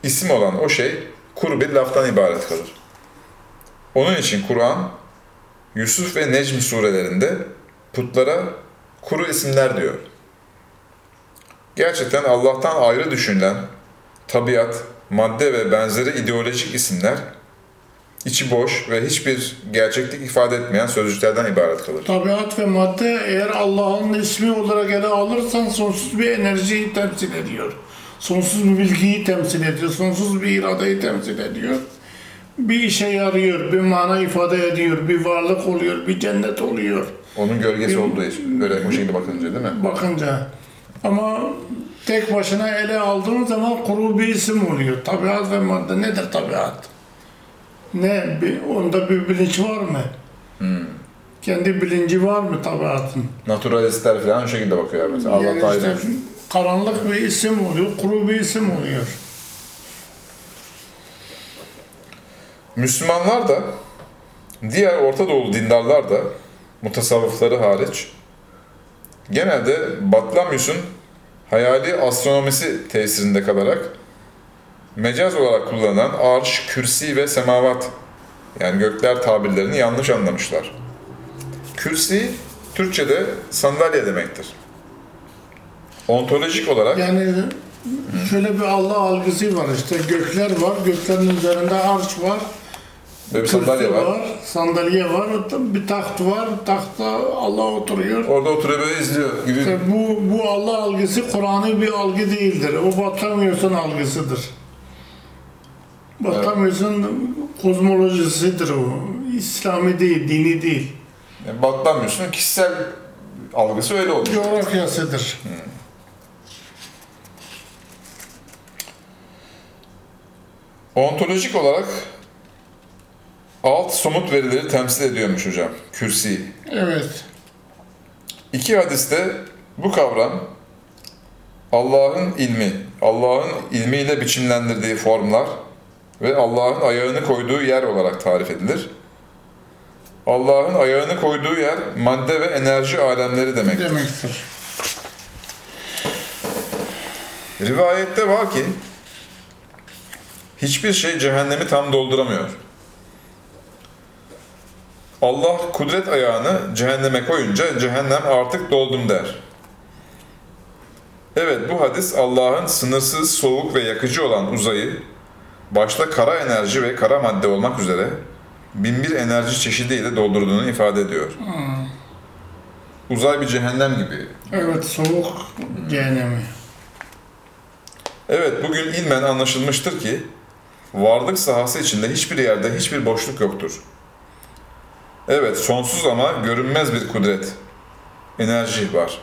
S1: isim olan o şey kuru bir laftan ibaret kalır. Onun için Kur'an Yusuf ve Necm surelerinde putlara kuru isimler diyor. Gerçekten Allah'tan ayrı düşünülen tabiat, madde ve benzeri ideolojik isimler içi boş ve hiçbir gerçeklik ifade etmeyen sözcüklerden ibaret kalır.
S2: Tabiat ve madde eğer Allah'ın ismi olarak ele alırsan sonsuz bir enerjiyi temsil ediyor. Sonsuz bir bilgiyi temsil ediyor. Sonsuz bir iradeyi temsil ediyor. Bir işe yarıyor, bir mana ifade ediyor, bir varlık oluyor, bir cennet oluyor.
S1: Onun gölgesi olduğu için böyle bu şekilde bakınca değil mi?
S2: bakınca. Ama tek başına ele aldığın zaman kuru bir isim oluyor. Tabiat ve madde nedir tabiat? Ne? Bir, onda bir bilinç var mı? Kendi bilinci var mı tabiatın?
S1: Naturalistler falan o şekilde bakıyor mesela.
S2: Yani işte karanlık bir isim oluyor, kuru bir isim oluyor.
S1: Müslümanlar da diğer Orta Doğulu dindarlar da mutasavvıfları hariç genelde Batlamyus'un hayali astronomisi tesirinde kalarak mecaz olarak kullanılan arş, kürsi ve semavat yani gökler tabirlerini yanlış anlamışlar. Kürsi Türkçe'de sandalye demektir. Ontolojik olarak
S2: Yani şöyle bir Allah algısı var işte gökler var, göklerin üzerinde arş var,
S1: böyle bir sandalye var.
S2: sandalye var, bir taht var, tahtta Allah oturuyor.
S1: Orada oturuyor böyle izliyor gibi.
S2: İşte bu, bu Allah algısı Kur'an'ı bir algı değildir. O Batlamyos'un algısıdır. Batlamyos'un kozmolojisidir o. İslami değil, dini değil.
S1: Yani Batlamyus'un kişisel algısı öyle oluyor.
S2: Coğrafyasıdır.
S1: Ontolojik olarak alt somut verileri temsil ediyormuş hocam. Kürsi.
S2: Evet.
S1: İki hadiste bu kavram Allah'ın ilmi, Allah'ın ilmiyle biçimlendirdiği formlar ve Allah'ın ayağını koyduğu yer olarak tarif edilir. Allah'ın ayağını koyduğu yer madde ve enerji alemleri demektir.
S2: Demektir.
S1: Rivayette var ki hiçbir şey cehennemi tam dolduramıyor. Allah kudret ayağını cehenneme koyunca cehennem artık doldum der. Evet bu hadis Allah'ın sınırsız, soğuk ve yakıcı olan uzayı başta kara enerji ve kara madde olmak üzere binbir enerji çeşidiyle doldurduğunu ifade ediyor. Uzay bir cehennem gibi
S2: Evet, soğuk cehennemi.
S1: Evet, bugün ilmen anlaşılmıştır ki varlık sahası içinde hiçbir yerde hiçbir boşluk yoktur. Evet, sonsuz ama görünmez bir kudret, enerji var.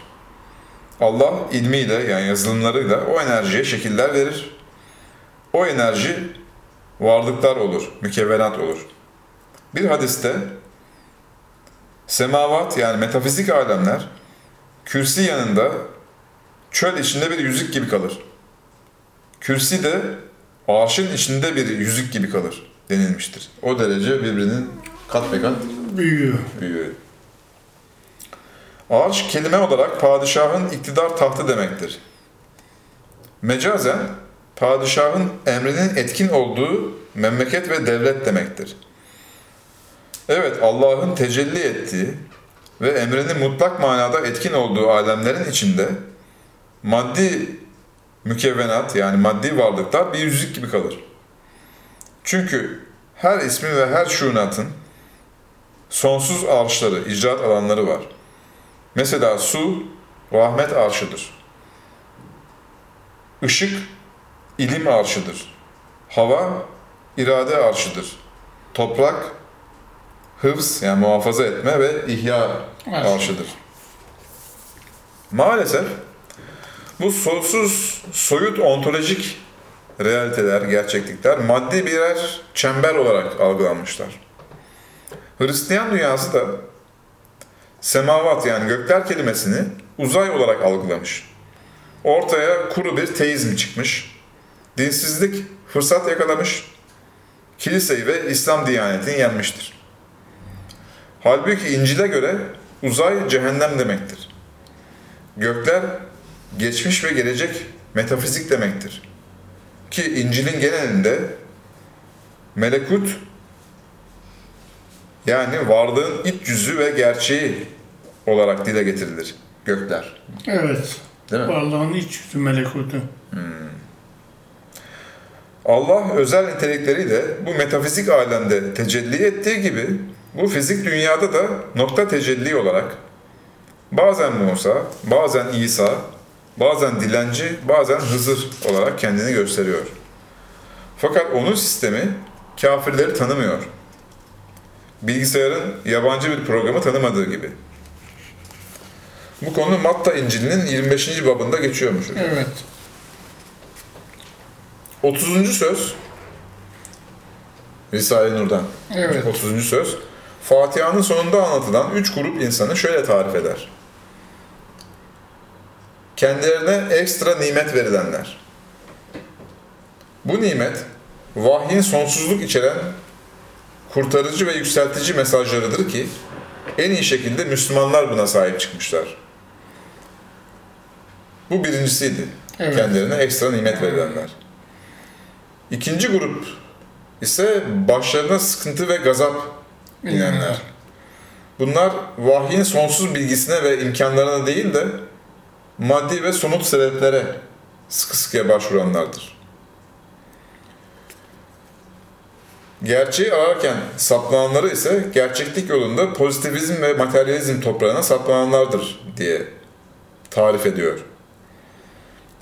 S1: Allah ilmiyle yani yazılımlarıyla o enerjiye şekiller verir. O enerji varlıklar olur, mükevvenat olur. Bir hadiste semavat yani metafizik alemler kürsi yanında çöl içinde bir yüzük gibi kalır. Kürsi de arşın içinde bir yüzük gibi kalır denilmiştir. O derece birbirinin kat be kat
S2: Büyüyor.
S1: büyüyor. Arş kelime olarak padişahın iktidar tahtı demektir. Mecazen padişahın emrinin etkin olduğu memleket ve devlet demektir. Evet Allah'ın tecelli ettiği ve emrinin mutlak manada etkin olduğu alemlerin içinde maddi mükevvenat yani maddi varlıklar bir yüzük gibi kalır. Çünkü her ismin ve her şunatın sonsuz arşları, icraat alanları var. Mesela su, rahmet arşıdır. Işık, ilim arşıdır. Hava, irade arşıdır. Toprak, hıfz yani muhafaza etme ve ihya
S2: Arşı.
S1: arşıdır. Maalesef bu sonsuz, soyut ontolojik realiteler, gerçeklikler maddi birer çember olarak algılanmışlar. Hristiyan dünyası da semavat yani gökler kelimesini uzay olarak algılamış. Ortaya kuru bir teizm çıkmış. Dinsizlik fırsat yakalamış. Kiliseyi ve İslam diyanetini yenmiştir. Halbuki İncil'e göre uzay cehennem demektir. Gökler geçmiş ve gelecek metafizik demektir. Ki İncil'in genelinde melekut yani varlığın iç yüzü ve gerçeği olarak dile getirilir gökler.
S2: Evet.
S1: Değil mi?
S2: Varlığın iç yüzü melekutu.
S1: Allah özel nitelikleriyle bu metafizik alemde tecelli ettiği gibi bu fizik dünyada da nokta tecelli olarak bazen Musa, bazen İsa, bazen dilenci, bazen Hızır olarak kendini gösteriyor. Fakat onun sistemi kafirleri tanımıyor. Bilgisayarın yabancı bir programı tanımadığı gibi. Bu konu Matta İncil'inin 25. babında geçiyormuş.
S2: Evet.
S1: 30. söz Risale-i Nur'dan.
S2: Evet.
S1: 30. söz Fatiha'nın sonunda anlatılan üç grup insanı şöyle tarif eder. Kendilerine ekstra nimet verilenler. Bu nimet vahyin sonsuzluk içeren kurtarıcı ve yükseltici mesajlarıdır ki en iyi şekilde Müslümanlar buna sahip çıkmışlar. Bu birincisiydi.
S2: Evet.
S1: Kendilerine ekstra nimet verilenler. İkinci grup ise başlarına sıkıntı ve gazap inenler. Bunlar vahyin sonsuz bilgisine ve imkanlarına değil de maddi ve somut sebeplere sıkı sıkıya başvuranlardır. Gerçeği ararken saplananları ise gerçeklik yolunda pozitivizm ve materyalizm toprağına saplananlardır diye tarif ediyor.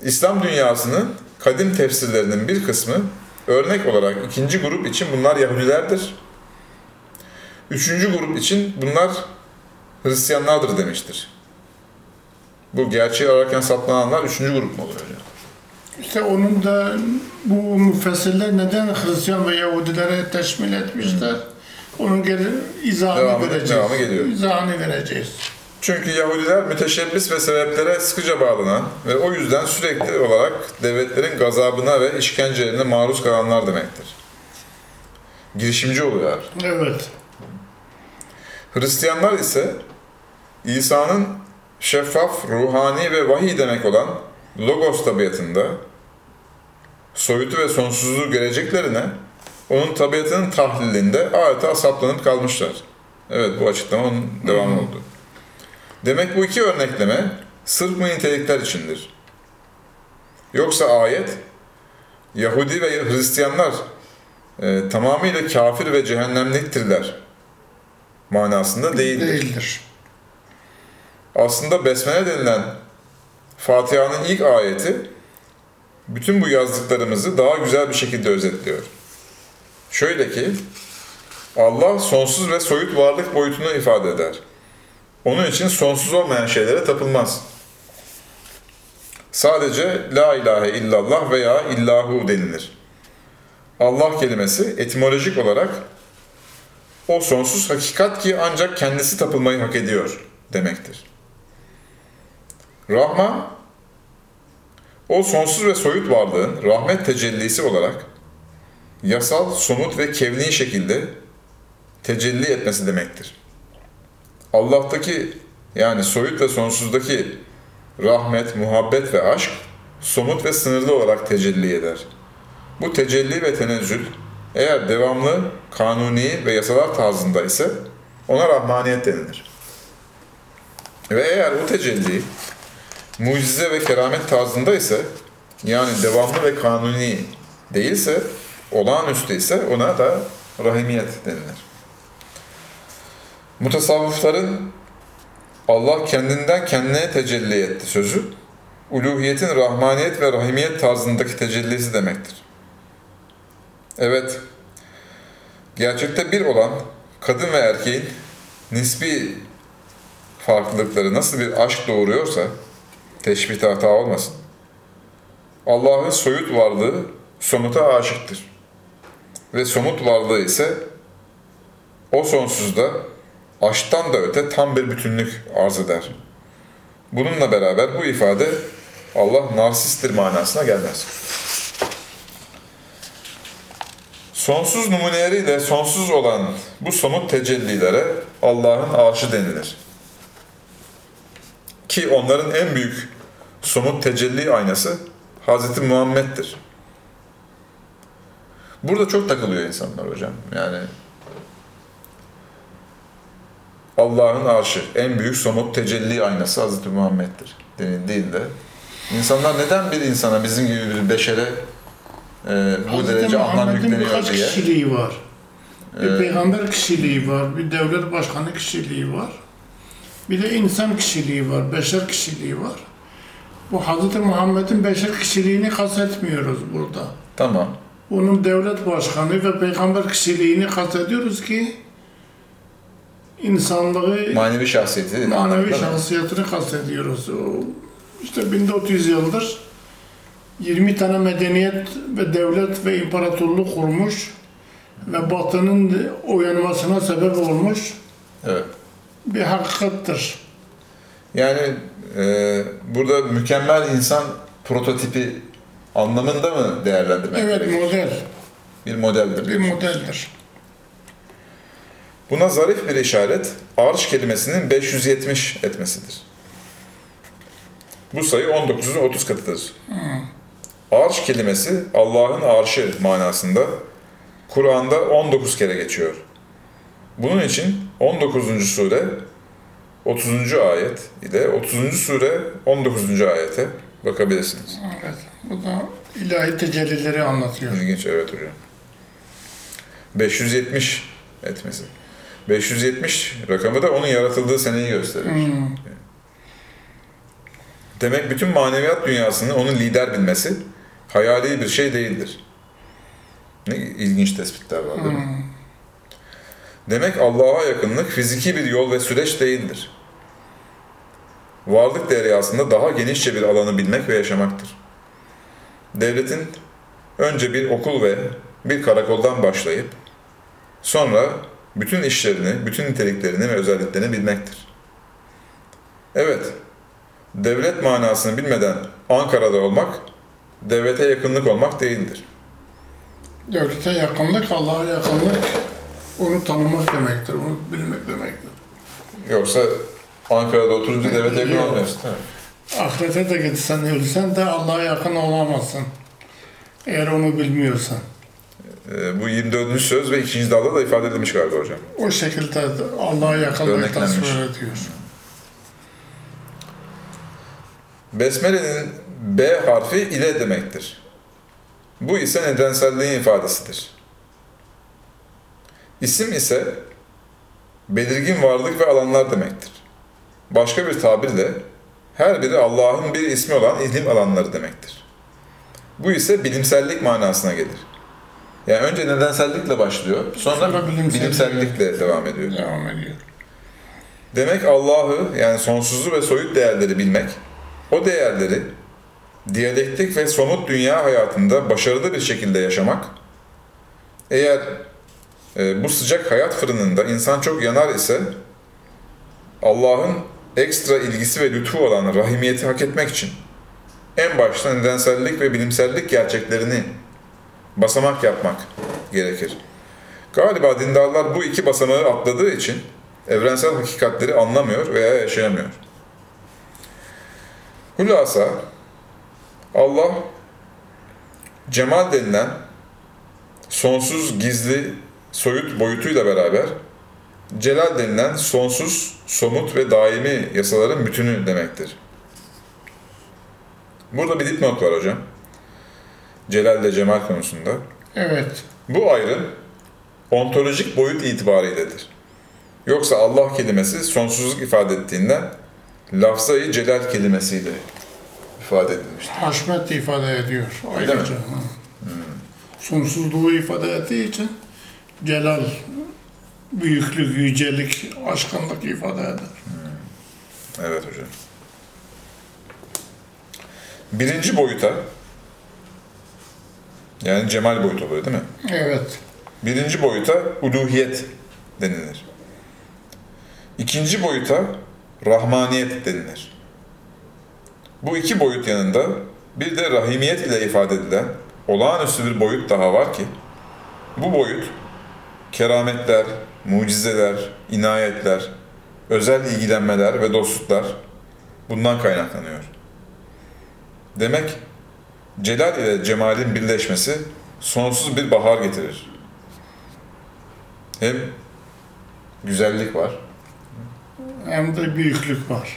S1: İslam dünyasının kadim tefsirlerinin bir kısmı örnek olarak ikinci grup için bunlar Yahudilerdir. Üçüncü grup için bunlar Hristiyanlardır demiştir. Bu gerçeği ararken saplananlar üçüncü grup mu oluyor hocam?
S2: İşte onun da bu müfessirler neden Hristiyan ve Yahudilere teşmil etmişler? Onun geri izahını
S1: Devamı-
S2: vereceğiz.
S1: devamı geliyor.
S2: İzahını vereceğiz.
S1: Çünkü Yahudiler müteşebbis ve sebeplere sıkıca bağlanan ve o yüzden sürekli olarak devletlerin gazabına ve işkencelerine maruz kalanlar demektir. Girişimci oluyorlar.
S2: Evet.
S1: Hristiyanlar ise İsa'nın şeffaf, ruhani ve vahiy demek olan logos tabiatında soyutu ve sonsuzluğu göreceklerine onun tabiatının tahlilinde adeta saplanıp kalmışlar. Evet bu açıklama onun devamı oldu. Demek bu iki örnekleme sırf mı nitelikler içindir? Yoksa ayet Yahudi ve Hristiyanlar e, tamamıyla kafir ve cehennemliktirler manasında değildir.
S2: Değildir.
S1: Aslında Besmele denilen Fatiha'nın ilk ayeti bütün bu yazdıklarımızı daha güzel bir şekilde özetliyor. Şöyle ki Allah sonsuz ve soyut varlık boyutunu ifade eder. Onun için sonsuz olmayan şeylere tapılmaz. Sadece La ilahe illallah veya illahu denilir. Allah kelimesi etimolojik olarak o sonsuz hakikat ki ancak kendisi tapılmayı hak ediyor demektir. Rahman, o sonsuz ve soyut varlığın rahmet tecellisi olarak yasal, somut ve kevni şekilde tecelli etmesi demektir. Allah'taki yani soyut ve sonsuzdaki rahmet, muhabbet ve aşk somut ve sınırlı olarak tecelli eder. Bu tecelli ve tenezzül eğer devamlı, kanuni ve yasalar tarzında ise ona rahmaniyet denilir. Ve eğer bu tecelli mucize ve keramet tarzında ise yani devamlı ve kanuni değilse, olağanüstü ise ona da rahimiyet denilir. Mutasavvıfların Allah kendinden kendine tecelli etti sözü, uluhiyetin rahmaniyet ve rahimiyet tarzındaki tecellisi demektir. Evet, gerçekte bir olan kadın ve erkeğin nisbi farklılıkları nasıl bir aşk doğuruyorsa, teşbihte hata olmasın. Allah'ın soyut varlığı somuta aşıktır. Ve somut varlığı ise o sonsuzda aşktan da öte tam bir bütünlük arz eder. Bununla beraber bu ifade Allah narsisttir manasına gelmez. Sonsuz numuneleriyle sonsuz olan bu somut tecellilere Allah'ın arşı denilir. Ki onların en büyük somut tecelli aynası Hz. Muhammed'dir. Burada çok takılıyor insanlar hocam. Yani Allah'ın arşı, en büyük somut tecelli aynası Hz. Muhammed'dir denildiğinde insanlar neden bir insana, bizim gibi bir beşere e, bu
S2: Hazreti
S1: derece anlam yükleniyor diye.
S2: kişiliği var. Bir
S1: Ee,
S2: peygamber kişiliği var, bir devlet başkanı kişiliği var. Bir de insan kişiliği var, beşer kişiliği var. Bu Hz. Muhammed'in beşer kişiliğini kastetmiyoruz burada.
S1: Tamam.
S2: Onun devlet başkanı ve peygamber kişiliğini kastediyoruz ki insanlığı
S1: Manevi şahsiyeti.
S2: manevi şahsiyetini kastediyoruz. İşte 1400 yıldır 20 tane medeniyet ve devlet ve imparatorluk kurmuş ve Batı'nın uyanmasına sebep olmuş
S1: Evet.
S2: bir hakikattir.
S1: Yani e, burada mükemmel insan prototipi anlamında mı değerlendirmek
S2: Evet
S1: gerekir?
S2: model,
S1: Bir modeldir.
S2: bir modeldir.
S1: Buna zarif bir işaret, arş kelimesinin 570 etmesidir. Bu sayı 19'un 30 katıdır. Arş kelimesi Allah'ın arşı manasında Kur'an'da 19 kere geçiyor. Bunun için 19. sure 30. ayet ile 30. sure 19. ayete bakabilirsiniz.
S2: Evet, bu da ilahi tecellileri anlatıyor.
S1: İlginç evet hocam. 570 etmesi. 570 rakamı da onun yaratıldığı seneyi gösterir.
S2: Hmm.
S1: Demek bütün maneviyat dünyasını onun lider bilmesi hayali bir şey değildir. Ne ilginç tespitler var değil mi? Demek Allah'a yakınlık fiziki bir yol ve süreç değildir. Varlık deryasında daha genişçe bir alanı bilmek ve yaşamaktır. Devletin önce bir okul ve bir karakoldan başlayıp sonra bütün işlerini, bütün niteliklerini ve özelliklerini bilmektir. Evet, devlet manasını bilmeden Ankara'da olmak, devlete yakınlık olmak değildir.
S2: Devlete yakınlık, Allah'a yakınlık onu tanımak demektir, onu bilmek demektir.
S1: Yoksa Ankara'da oturunca devlete yakın
S2: Yok.
S1: olmuyorsun.
S2: Ahirete de gitsen ölsen de Allah'a yakın olamazsın. Eğer onu bilmiyorsan.
S1: Ee, bu 24. söz ve 2. dalda da ifade edilmiş galiba hocam.
S2: O şekilde Allah'a yakınlık
S1: Örneklenmiş.
S2: tasvir ediyor.
S1: Besmele'nin B harfi ile demektir. Bu ise nedenselliğin ifadesidir. İsim ise belirgin varlık ve alanlar demektir. Başka bir tabirle her biri Allah'ın bir ismi olan ilim alanları demektir. Bu ise bilimsellik manasına gelir. Yani önce nedensellikle başlıyor, sonra
S2: Sonra bilimsellik.
S1: bilimsellikle devam ediyor.
S2: Devam ediyor.
S1: Demek Allah'ı yani sonsuzlu ve soyut değerleri bilmek, o değerleri diyalektik ve somut dünya hayatında başarılı bir şekilde yaşamak, eğer e, bu sıcak hayat fırınında insan çok yanar ise Allah'ın ekstra ilgisi ve lütfu olan rahimiyeti hak etmek için en başta nedensellik ve bilimsellik gerçeklerini basamak yapmak gerekir. Galiba dindarlar bu iki basamağı atladığı için evrensel hakikatleri anlamıyor veya yaşayamıyor. Hulasa Allah cemal denilen sonsuz gizli soyut boyutuyla beraber celal denilen sonsuz somut ve daimi yasaların bütünü demektir. Burada bir dipnot var hocam. Celal ile cemal konusunda.
S2: Evet.
S1: Bu ayrım ontolojik boyut itibariyledir. Yoksa Allah kelimesi sonsuzluk ifade ettiğinden lafzayı celal kelimesiyle ifade edilmiştir.
S2: Haşmet ifade ediyor
S1: Öyle mi?
S2: Hı. Sonsuzluğu ifade ettiği için celal, büyüklük, yücelik, aşkınlık ifade eder.
S1: Evet hocam. Birinci boyuta yani cemal boyutu oluyor değil mi?
S2: Evet.
S1: Birinci boyuta uluhiyet denilir. İkinci boyuta rahmaniyet denilir. Bu iki boyut yanında bir de rahimiyet ile ifade edilen olağanüstü bir boyut daha var ki bu boyut kerametler, mucizeler, inayetler, özel ilgilenmeler ve dostluklar bundan kaynaklanıyor. Demek celal ile cemalin birleşmesi sonsuz bir bahar getirir. Hem güzellik var,
S2: Hem de büyüklük var.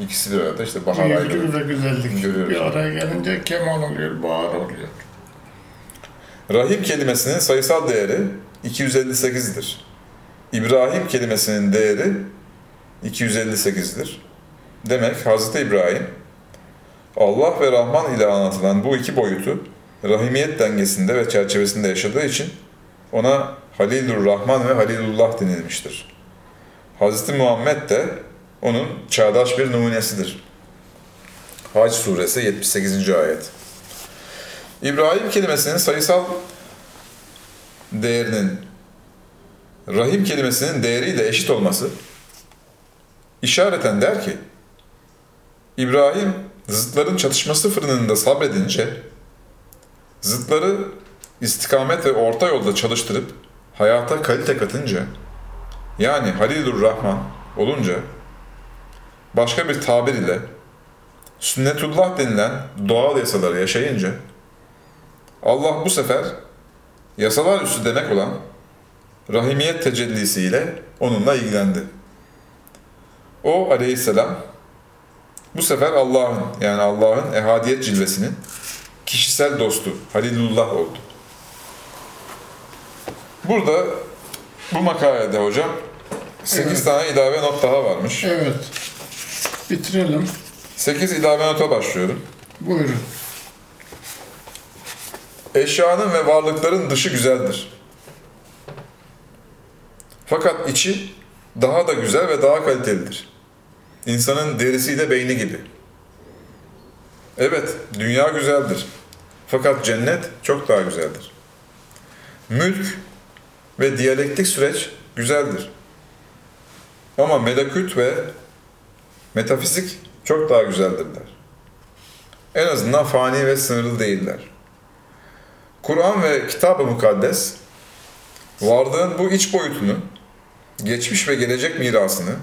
S1: ikisi bir arada işte bahar
S2: Büyüklük
S1: ayrılır.
S2: ve güzellik.
S1: Görüyoruz.
S2: Bir araya gelince kemal oluyor, bahar oluyor.
S1: Rahim kelimesinin sayısal değeri 258'dir. İbrahim kelimesinin değeri 258'dir. Demek Hazreti İbrahim Allah ve Rahman ile anlatılan bu iki boyutu rahimiyet dengesinde ve çerçevesinde yaşadığı için ona Halilur Rahman ve Halilullah denilmiştir. Hazreti Muhammed de onun çağdaş bir numunesidir. Hac suresi 78. ayet. İbrahim kelimesinin sayısal değerinin rahim kelimesinin değeriyle eşit olması işareten der ki İbrahim zıtların çatışması fırınında sabredince zıtları istikamet ve orta yolda çalıştırıp hayata kalite katınca yani Halilur Rahman olunca başka bir tabir ile sünnetullah denilen doğal yasaları yaşayınca Allah bu sefer yasalar üstü demek olan rahimiyet tecellisiyle onunla ilgilendi. O aleyhisselam bu sefer Allah'ın yani Allah'ın ehadiyet cilvesinin kişisel dostu Halilullah oldu. Burada bu makalede hocam 8
S2: Evet.
S1: tane ilave not daha varmış.
S2: Evet. Bitirelim.
S1: 8 ilave nota başlıyorum.
S2: Buyurun.
S1: Eşyanın ve varlıkların dışı güzeldir. Fakat içi daha da güzel ve daha kalitelidir. İnsanın derisiyle beyni gibi. Evet, dünya güzeldir. Fakat cennet çok daha güzeldir. Mülk ve diyalektik süreç güzeldir. Ama melekut ve metafizik çok daha güzeldirler. En azından fani ve sınırlı değiller. Kur'an ve Kitab-ı Mukaddes varlığın bu iç boyutunu, geçmiş ve gelecek mirasını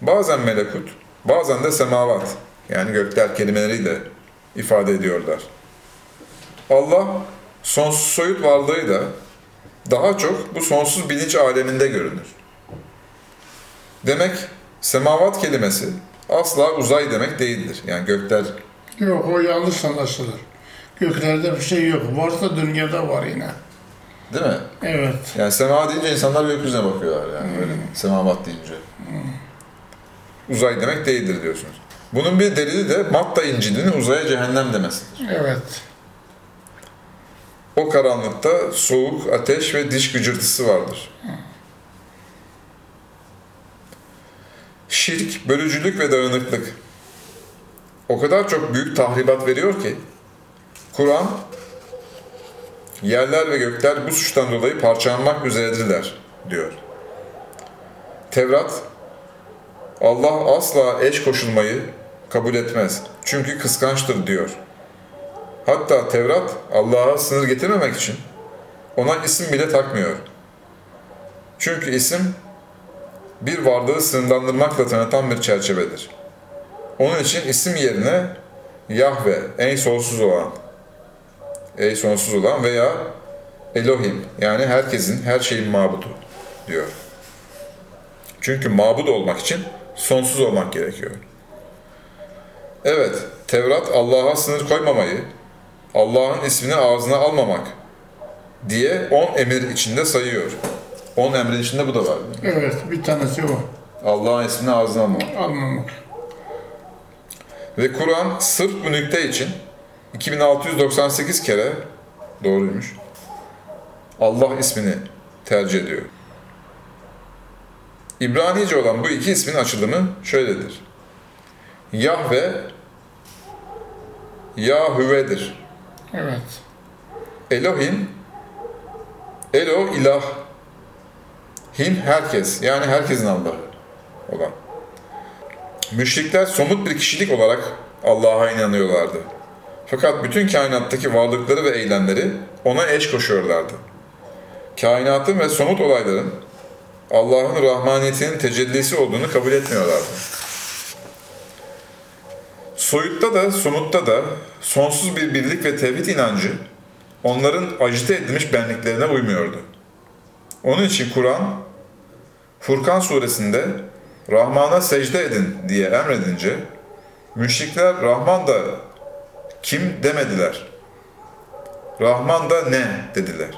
S1: bazen melekut, bazen de semavat yani gökler kelimeleriyle ifade ediyorlar. Allah sonsuz soyut varlığıyla daha çok bu sonsuz bilinç aleminde görünür. Demek semavat kelimesi asla uzay demek değildir. Yani gökler
S2: Yok o yanlış anlaşılır. Göklerde bir şey yok. Varsa dünyada var yine.
S1: Değil mi?
S2: Evet.
S1: Yani sema deyince insanlar gökyüzüne bakıyorlar yani böyle semavat deyince. Uzay demek değildir diyorsunuz. Bunun bir delili de Matta İncil'inin uzaya cehennem demesidir.
S2: Evet.
S1: O karanlıkta soğuk, ateş ve diş gıcırtısı vardır. Şirk, bölücülük ve dağınıklık o kadar çok büyük tahribat veriyor ki Kur'an yerler ve gökler bu suçtan dolayı parçalanmak üzeredirler diyor. Tevrat Allah asla eş koşulmayı kabul etmez. Çünkü kıskançtır diyor. Hatta Tevrat Allah'a sınır getirmemek için ona isim bile takmıyor. Çünkü isim bir varlığı sınırlandırmakla tanıtan bir çerçevedir. Onun için isim yerine Yahve, en sonsuz olan, ey sonsuz olan veya Elohim yani herkesin, her şeyin mabudu diyor. Çünkü mabud olmak için sonsuz olmak gerekiyor. Evet, Tevrat Allah'a sınır koymamayı, Allah'ın ismini ağzına almamak diye on emir içinde sayıyor. On emrin içinde bu da var.
S2: Evet, bir tanesi o.
S1: Allah'ın ismini ağzına alma.
S2: Almamak.
S1: Ve Kur'an sırf bu nükte için 2698 kere doğruymuş. Allah ismini tercih ediyor. İbranice olan bu iki ismin açılımı şöyledir. Yahve Yahüve'dir.
S2: Evet.
S1: Elohim Elo ilah Him herkes yani herkesin Allah'ı olan. Müşrikler somut bir kişilik olarak Allah'a inanıyorlardı. Fakat bütün kainattaki varlıkları ve eylemleri ona eş koşuyorlardı. Kainatın ve somut olayların Allah'ın rahmaniyetinin tecellisi olduğunu kabul etmiyorlardı. Soyutta da somutta da sonsuz bir birlik ve tevhid inancı onların acite edilmiş benliklerine uymuyordu. Onun için Kur'an Furkan suresinde Rahman'a secde edin diye emredince müşrikler Rahman da kim demediler. Rahman da ne dediler.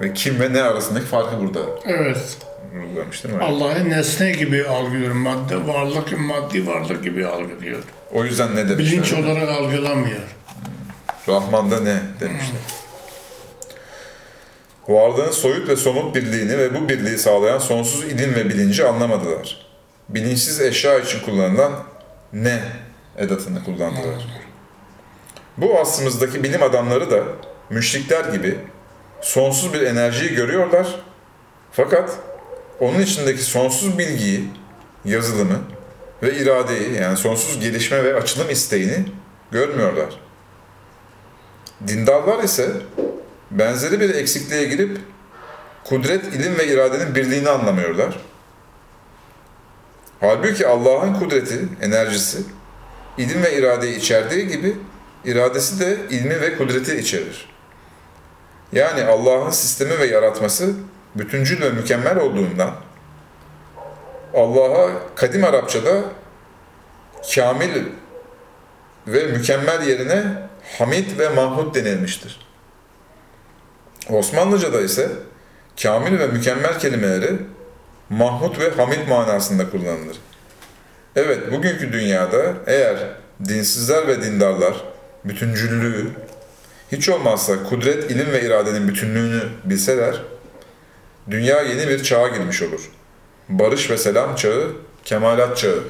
S1: Ve kim ve ne arasındaki farkı burada
S2: Evet. Allah'ı nesne gibi algılıyor. Madde, varlık, maddi varlık gibi algılıyor.
S1: O yüzden ne demişler?
S2: Bilinç olarak algılamıyor.
S1: Rahman'da ne demişler. Varlığın soyut ve somut birliğini ve bu birliği sağlayan sonsuz ilim ve bilinci anlamadılar. Bilinçsiz eşya için kullanılan ne edatını kullandılar. Bu aslımızdaki bilim adamları da müşrikler gibi sonsuz bir enerjiyi görüyorlar. Fakat onun içindeki sonsuz bilgiyi, yazılımı ve iradeyi yani sonsuz gelişme ve açılım isteğini görmüyorlar. Dindarlar ise benzeri bir eksikliğe girip kudret, ilim ve iradenin birliğini anlamıyorlar. Halbuki Allah'ın kudreti, enerjisi, ilim ve iradeyi içerdiği gibi iradesi de ilmi ve kudreti içerir. Yani Allah'ın sistemi ve yaratması bütüncül ve mükemmel olduğundan Allah'a kadim Arapçada kamil ve mükemmel yerine Hamid ve Mahmud denilmiştir. Osmanlıca'da ise kamil ve mükemmel kelimeleri Mahmud ve Hamid manasında kullanılır. Evet, bugünkü dünyada eğer dinsizler ve dindarlar bütüncüllüğü, hiç olmazsa kudret, ilim ve iradenin bütünlüğünü bilseler, dünya yeni bir çağa girmiş olur. Barış ve selam çağı, kemalat çağı.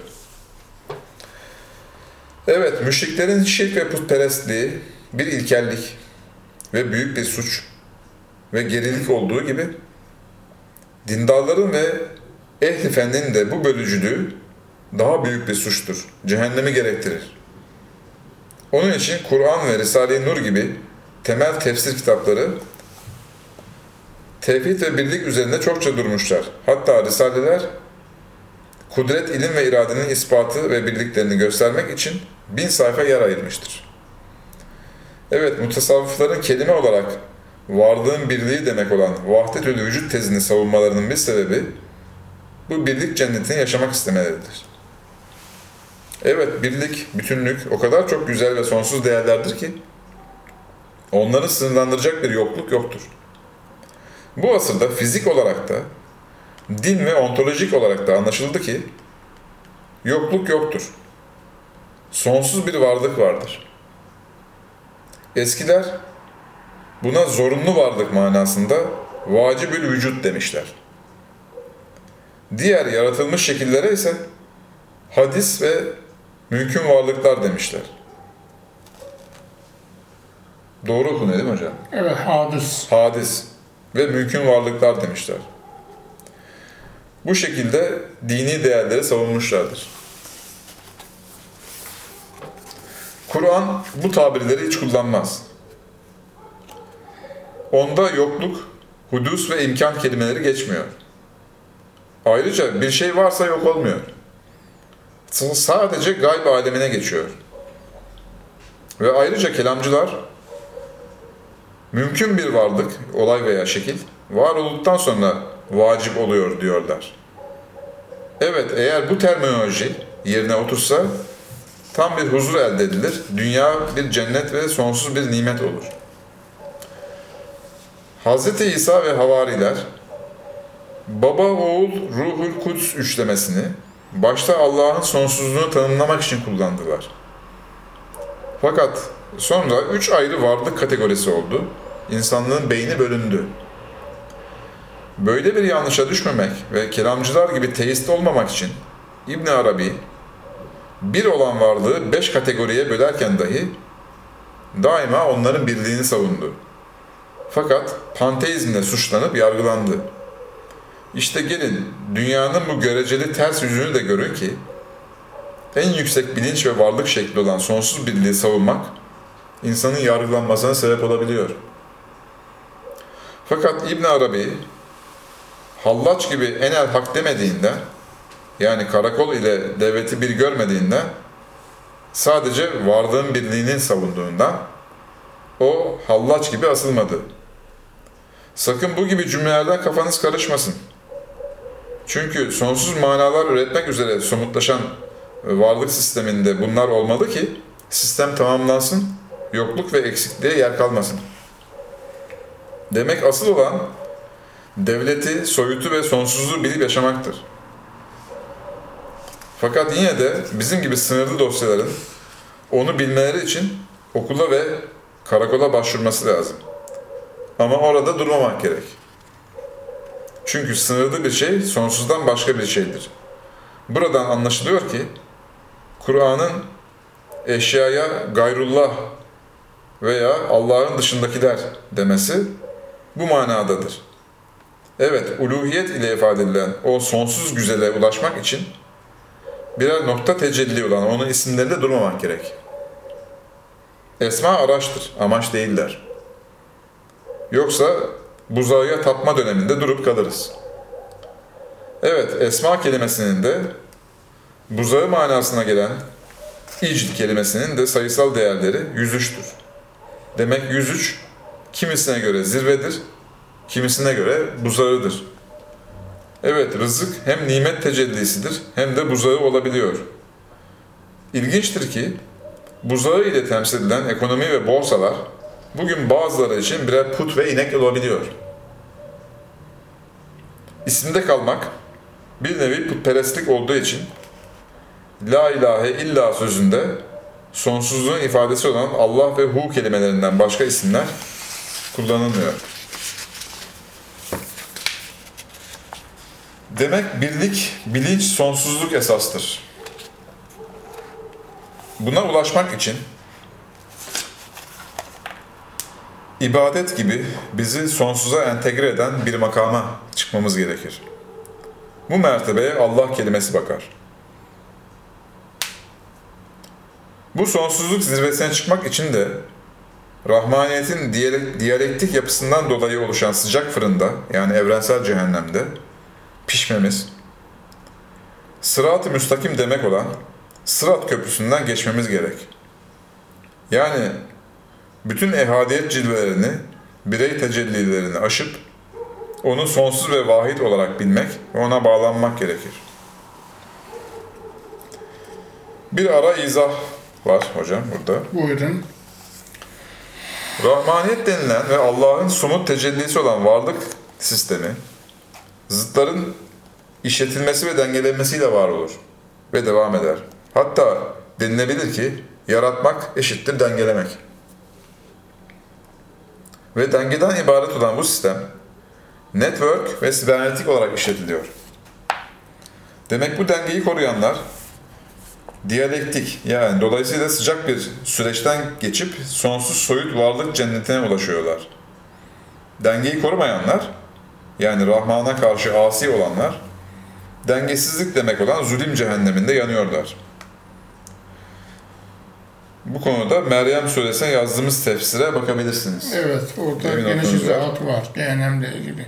S1: Evet, müşriklerin şirk ve putperestliği bir ilkellik ve büyük bir suç ve gerilik olduğu gibi dindarların ve ehli de bu bölücülüğü daha büyük bir suçtur. Cehennemi gerektirir. Onun için Kur'an ve Risale-i Nur gibi temel tefsir kitapları tevhid ve birlik üzerinde çokça durmuşlar. Hatta Risaleler kudret, ilim ve iradenin ispatı ve birliklerini göstermek için bin sayfa yer ayırmıştır. Evet, mutasavvıfların kelime olarak varlığın birliği demek olan vahdetül vücut tezini savunmalarının bir sebebi bu birlik cennetini yaşamak istemeleridir. Evet, birlik, bütünlük o kadar çok güzel ve sonsuz değerlerdir ki onları sınırlandıracak bir yokluk yoktur. Bu asırda fizik olarak da din ve ontolojik olarak da anlaşıldı ki yokluk yoktur. Sonsuz bir varlık vardır. Eskiler buna zorunlu varlık manasında vacibül vücut demişler. Diğer yaratılmış şekillere ise hadis ve mümkün varlıklar demişler. Doğru okunuyor değil mi hocam?
S2: Evet, hadis.
S1: hadis ve mümkün varlıklar demişler. Bu şekilde dini değerleri savunmuşlardır. Kur'an bu tabirleri hiç kullanmaz. Onda yokluk, hudus ve imkan kelimeleri geçmiyor. Ayrıca bir şey varsa yok olmuyor. Sadece gayb alemine geçiyor. Ve ayrıca kelamcılar mümkün bir varlık, olay veya şekil var olduktan sonra vacip oluyor diyorlar. Evet, eğer bu terminoloji yerine otursa tam bir huzur elde edilir. Dünya bir cennet ve sonsuz bir nimet olur. Hz. İsa ve havariler Baba, Oğul, Ruhul Kuds üçlemesini başta Allah'ın sonsuzluğunu tanımlamak için kullandılar. Fakat sonra üç ayrı varlık kategorisi oldu. İnsanlığın beyni bölündü. Böyle bir yanlışa düşmemek ve kelamcılar gibi teist olmamak için İbn Arabi bir olan varlığı beş kategoriye bölerken dahi daima onların birliğini savundu. Fakat panteizmle suçlanıp yargılandı. İşte gelin dünyanın bu göreceli ters yüzünü de görün ki en yüksek bilinç ve varlık şekli olan sonsuz birliği savunmak insanın yargılanmasına sebep olabiliyor. Fakat İbn Arabi Hallaç gibi enel hak demediğinde yani karakol ile devleti bir görmediğinde sadece varlığın birliğini savunduğunda o hallaç gibi asılmadı. Sakın bu gibi cümlelerden kafanız karışmasın. Çünkü sonsuz manalar üretmek üzere somutlaşan varlık sisteminde bunlar olmalı ki sistem tamamlansın, yokluk ve eksikliğe yer kalmasın. Demek asıl olan devleti, soyutu ve sonsuzluğu bilip yaşamaktır. Fakat yine de bizim gibi sınırlı dosyaların onu bilmeleri için okula ve karakola başvurması lazım. Ama orada durmamak gerek. Çünkü sınırlı bir şey sonsuzdan başka bir şeydir. Buradan anlaşılıyor ki Kur'an'ın eşyaya gayrullah veya Allah'ın dışındakiler demesi bu manadadır. Evet, uluhiyet ile ifade edilen o sonsuz güzele ulaşmak için birer nokta tecelli olan onun isimlerinde durmamak gerek. Esma araçtır, amaç değiller. Yoksa buzağıya tapma döneminde durup kalırız. Evet, esma kelimesinin de buzağı manasına gelen icd kelimesinin de sayısal değerleri 103'tür. Demek 103 kimisine göre zirvedir, kimisine göre buzağıdır. Evet, rızık hem nimet tecellisidir hem de buzağı olabiliyor. İlginçtir ki buzağı ile temsil edilen ekonomi ve borsalar bugün bazıları için birer put ve inek olabiliyor. İsimde kalmak bir nevi putperestlik olduğu için La ilahe illa sözünde sonsuzluğun ifadesi olan Allah ve Hu kelimelerinden başka isimler kullanılmıyor. Demek birlik, bilinç, sonsuzluk esastır. Buna ulaşmak için ibadet gibi bizi sonsuza entegre eden bir makama çıkmamız gerekir. Bu mertebeye Allah kelimesi bakar. Bu sonsuzluk zirvesine çıkmak için de Rahmaniyetin diyalektik yapısından dolayı oluşan sıcak fırında yani evrensel cehennemde pişmemiz, sırat-ı müstakim demek olan sırat köprüsünden geçmemiz gerek. Yani bütün ehadiyet cilvelerini, birey tecellilerini aşıp onu sonsuz ve vahid olarak bilmek ve ona bağlanmak gerekir. Bir ara izah var hocam burada.
S2: Buyurun.
S1: Rahmaniyet denilen ve Allah'ın somut tecellisi olan varlık sistemi, zıtların işletilmesi ve dengelenmesiyle var olur ve devam eder. Hatta denilebilir ki yaratmak eşittir dengelemek. Ve dengeden ibaret olan bu sistem, network ve sibernetik olarak işletiliyor. Demek bu dengeyi koruyanlar, diyalektik yani dolayısıyla sıcak bir süreçten geçip sonsuz soyut varlık cennetine ulaşıyorlar. Dengeyi korumayanlar, yani Rahman'a karşı asi olanlar, dengesizlik demek olan zulüm cehenneminde yanıyorlar. Bu konuda Meryem suresine yazdığımız tefsire bakabilirsiniz.
S2: Evet, orada
S1: Emin
S2: geniş izahat var cehennemle ilgili.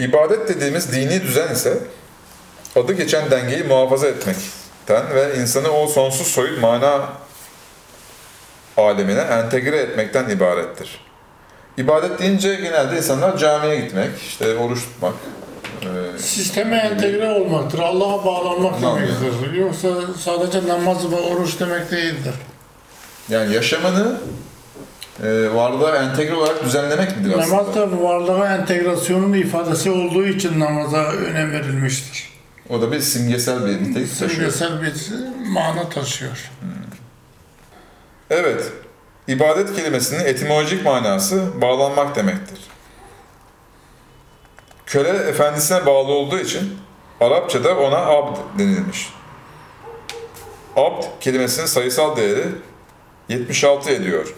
S1: İbadet dediğimiz dini düzen ise adı geçen dengeyi muhafaza etmekten ve insanı o sonsuz soyut mana alemine entegre etmekten ibarettir. İbadet deyince genelde insanlar camiye gitmek, işte oruç tutmak, e,
S2: Sisteme entegre olmaktır, Allah'a bağlanmak demektir. Yoksa sadece namaz ve oruç demek değildir.
S1: yani yaşamını e, varlığa entegre olarak düzenlemek midir aslında?
S2: Namaz da varlığa entegrasyonun ifadesi olduğu için namaza önem verilmiştir.
S1: O da bir simgesel bir nitelik taşıyor.
S2: Simgesel bir mana taşıyor.
S1: Evet, ibadet kelimesinin etimolojik manası bağlanmak demektir. Köle efendisine bağlı olduğu için Arapçada ona abd denilmiş. Abd kelimesinin sayısal değeri 76 ediyor.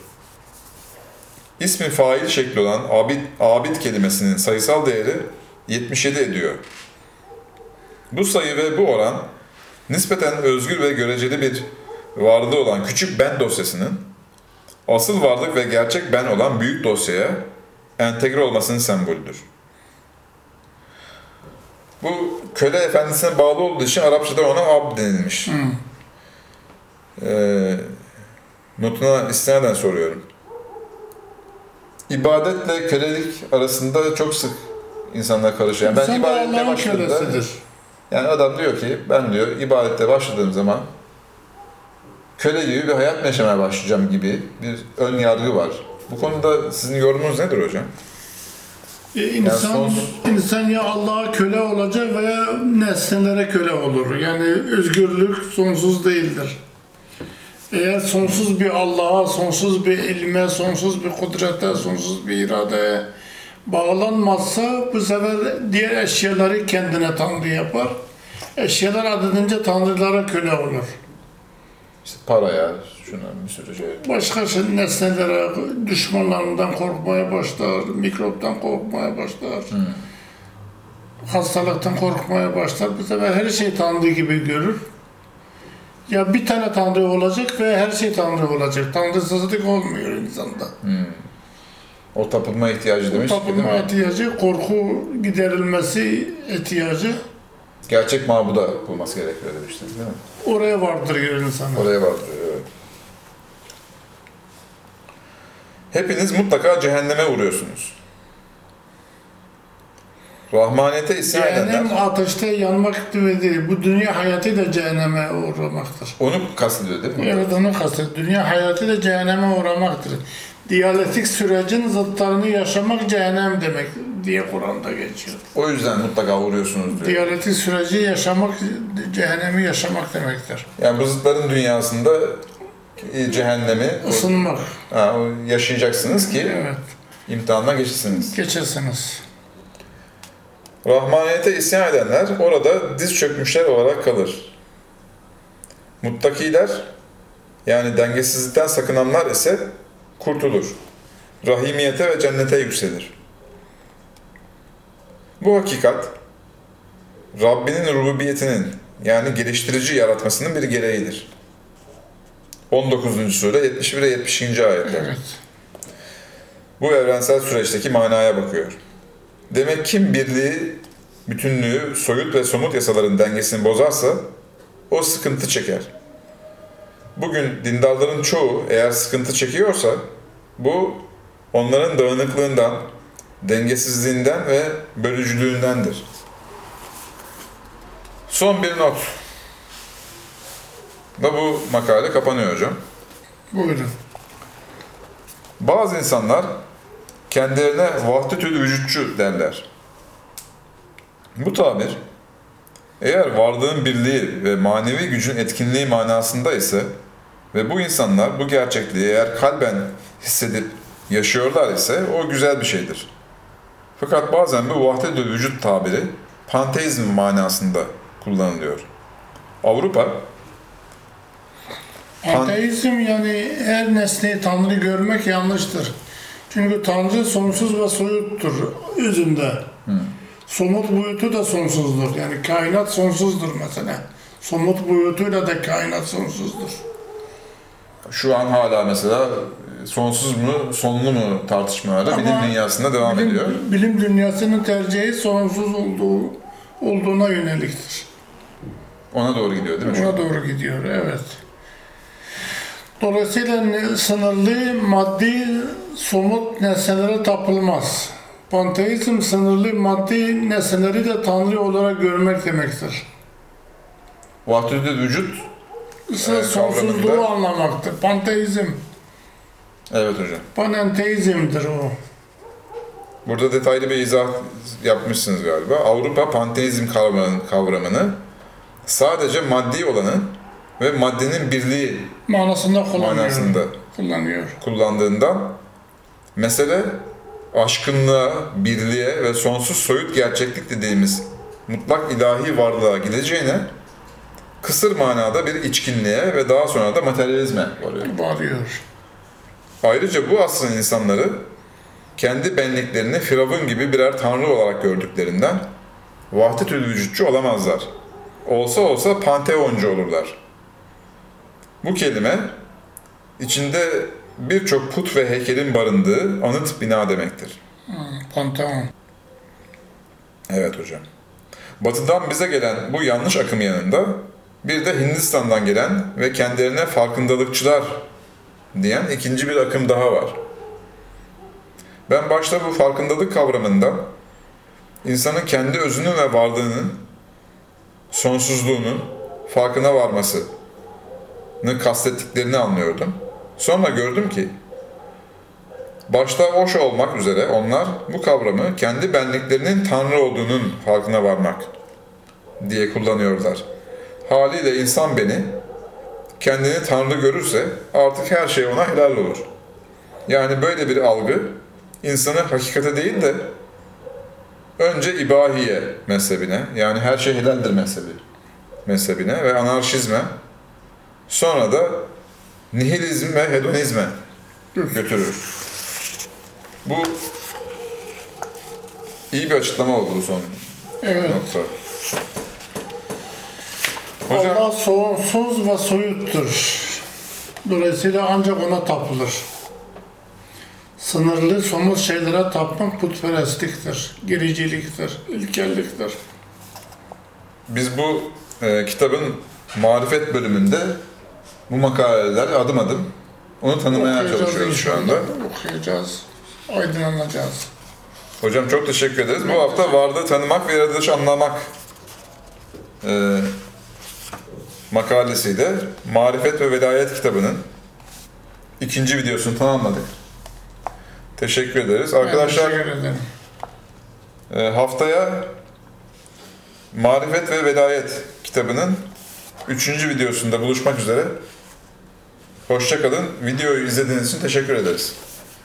S1: İsmi fail şekli olan abid, abid kelimesinin sayısal değeri 77 ediyor. Bu sayı ve bu oran nispeten özgür ve göreceli bir varlığı olan küçük ben dosyasının asıl varlık ve gerçek ben olan büyük dosyaya entegre olmasının sembolüdür. Bu köle efendisine bağlı olduğu için Arapçada ona abd denilmiş.
S2: Hı.
S1: Ee, notuna istinaden soruyorum. İbadetle kölelik arasında çok sık insanlar karışıyor. Yani ben
S2: Allah'ın
S1: başladığımda,
S2: kölesidir.
S1: yani adam diyor ki ben diyor ibadette başladığım zaman köle gibi bir hayat yaşamaya başlayacağım gibi bir ön yargı var. Bu konuda sizin yorumunuz nedir hocam?
S2: E, insan,
S1: sonsuz-
S2: insan ya Allah'a köle olacak veya nesnelere köle olur. Yani özgürlük sonsuz değildir. Eğer sonsuz bir Allah'a, sonsuz bir ilme, sonsuz bir kudrete, sonsuz bir iradeye bağlanmazsa bu sefer diğer eşyaları kendine tanrı yapar. Eşyalar adedince tanrılara köle olur.
S1: İşte paraya, şuna bir sürü şey.
S2: Başka nesnelere, düşmanlarından korkmaya başlar, mikroptan korkmaya başlar. Hastalıktan korkmaya başlar. Bu sefer her şey Tanrı gibi görür. Ya bir tane Tanrı olacak ve her şey Tanrı olacak. Tanrısızlık olmuyor insanda.
S1: O tapınma ihtiyacı demiş değil
S2: Tapınma ihtiyacı, korku giderilmesi ihtiyacı
S1: Gerçek mabuda bulması gerekiyor demiştiniz değil mi?
S2: Oraya vardırıyor insanı.
S1: Oraya vardır. Evet. Hepiniz mutlaka cehenneme uğruyorsunuz. Rahmaniyete isyan
S2: Cehennem
S1: edenler
S2: ateşte yanmak gibi değil. Bu dünya hayatı da cehenneme uğramaktır.
S1: onu kastediyor değil mi?
S2: Evet onu kastediyor. Dünya hayatı da cehenneme uğramaktır. Diyalektik sürecin zıtlarını yaşamak cehennem demek diye Kur'an'da geçiyor.
S1: O yüzden mutlaka uğruyorsunuz diyor.
S2: Diyalektik süreci yaşamak, cehennemi yaşamak demektir.
S1: Yani bu zıtların dünyasında e, cehennemi ha, o yaşayacaksınız ki
S2: Evet.
S1: imtihandan geçesiniz.
S2: Geçesiniz.
S1: Rahmaniyete isyan edenler orada diz çökmüşler olarak kalır. Muttakiler yani dengesizlikten sakınanlar ise kurtulur. Rahimiyete ve cennete yükselir. Bu hakikat Rabbinin rububiyetinin yani geliştirici yaratmasının bir gereğidir. 19. sure 71 ve 70. ayetler.
S2: Evet.
S1: Bu evrensel süreçteki manaya bakıyor. Demek kim birliği, bütünlüğü, soyut ve somut yasaların dengesini bozarsa o sıkıntı çeker. Bugün dindarların çoğu eğer sıkıntı çekiyorsa bu onların dağınıklığından, dengesizliğinden ve bölücülüğündendir. Son bir not. Da bu makale kapanıyor hocam.
S2: Buyurun.
S1: Bazı insanlar kendilerine vahdetül vücutçu derler. Bu tabir eğer varlığın birliği ve manevi gücün etkinliği manasında ise ve bu insanlar bu gerçekliği eğer kalben hissedip yaşıyorlar ise o güzel bir şeydir. Fakat bazen bu vahdetül vücut tabiri panteizm manasında kullanılıyor. Avrupa
S2: Ateizm yani her nesneyi Tanrı görmek yanlıştır. Çünkü Tanrı sonsuz ve soyuttur özünde. Somut boyutu da sonsuzdur. Yani kainat sonsuzdur mesela. Somut boyutuyla da kainat sonsuzdur.
S1: şu an hala mesela sonsuz mu, sonlu mu tartışmaları
S2: Ama
S1: bilim dünyasında devam
S2: bilim,
S1: ediyor.
S2: bilim dünyasının tercihi sonsuz olduğu olduğuna yöneliktir.
S1: Ona doğru gidiyor değil mi?
S2: Ona doğru gidiyor, evet. Dolayısıyla sınırlı maddi somut nesnelere tapılmaz. Panteizm sınırlı maddi nesneleri de Tanrı olarak görmek demektir.
S1: Vahdetül vücut Evet,
S2: sonsuzluğu anlamaktır. Panteizm
S1: Evet hocam.
S2: Panenteizmdir o.
S1: Burada detaylı bir izah yapmışsınız galiba. Avrupa panteizm kavramını, kavramını sadece maddi olanı ve maddenin birliği
S2: Manasında kullanıyor.
S1: manasında
S2: Kullanıyor.
S1: kullandığından mesele aşkınlığa, birliğe ve sonsuz soyut gerçeklik dediğimiz mutlak ilahi varlığa gideceğine kısır manada bir içkinliğe ve daha sonra da materyalizme varıyor.
S2: Varıyor.
S1: Ayrıca bu asrın insanları kendi benliklerini Firavun gibi birer tanrı olarak gördüklerinden vahdetül vücutçu olamazlar. Olsa olsa panteoncu olurlar. Bu kelime içinde birçok put ve heykelin barındığı anıt bina demektir.
S2: Panteon.
S1: Evet hocam. Batıdan bize gelen bu yanlış akım yanında bir de Hindistan'dan gelen ve kendilerine farkındalıkçılar diyen ikinci bir akım daha var. Ben başta bu farkındalık kavramından insanın kendi özünün ve varlığının sonsuzluğunun farkına varmasını kastettiklerini anlıyordum. Sonra gördüm ki Başta Oş olmak üzere onlar bu kavramı kendi benliklerinin Tanrı olduğunun farkına varmak diye kullanıyorlar. Haliyle insan beni kendini Tanrı görürse artık her şey ona helal olur. Yani böyle bir algı insanı hakikate değil de önce ibahiye mezhebine yani her şey helaldir mezhebi mezhebine ve anarşizme sonra da nihilizm ve hedonizme götürür. Bu iyi bir açıklama oldu bu son
S2: Evet.
S1: nokta. Hocam,
S2: Allah sonsuz ve soyuttur. Dolayısıyla ancak ona tapılır. Sınırlı, somut şeylere tapmak putperestliktir, gericiliktir, ilkelliktir.
S1: biz bu e, kitabın marifet bölümünde bu makaleler adım adım onu tanımaya çalışıyoruz şu anda.
S2: Okuyacağız, aydınlanacağız.
S1: Hocam çok teşekkür ederiz. Bu hafta varlığı tanımak ve yaratılışı anlamak e, makalesiyle Marifet ve Velayet kitabının ikinci videosunu tamamladık. Teşekkür ederiz. Arkadaşlar
S2: ederim.
S1: e, haftaya Marifet ve Velayet kitabının üçüncü videosunda buluşmak üzere. Hoşçakalın. Videoyu izlediğiniz için teşekkür ederiz.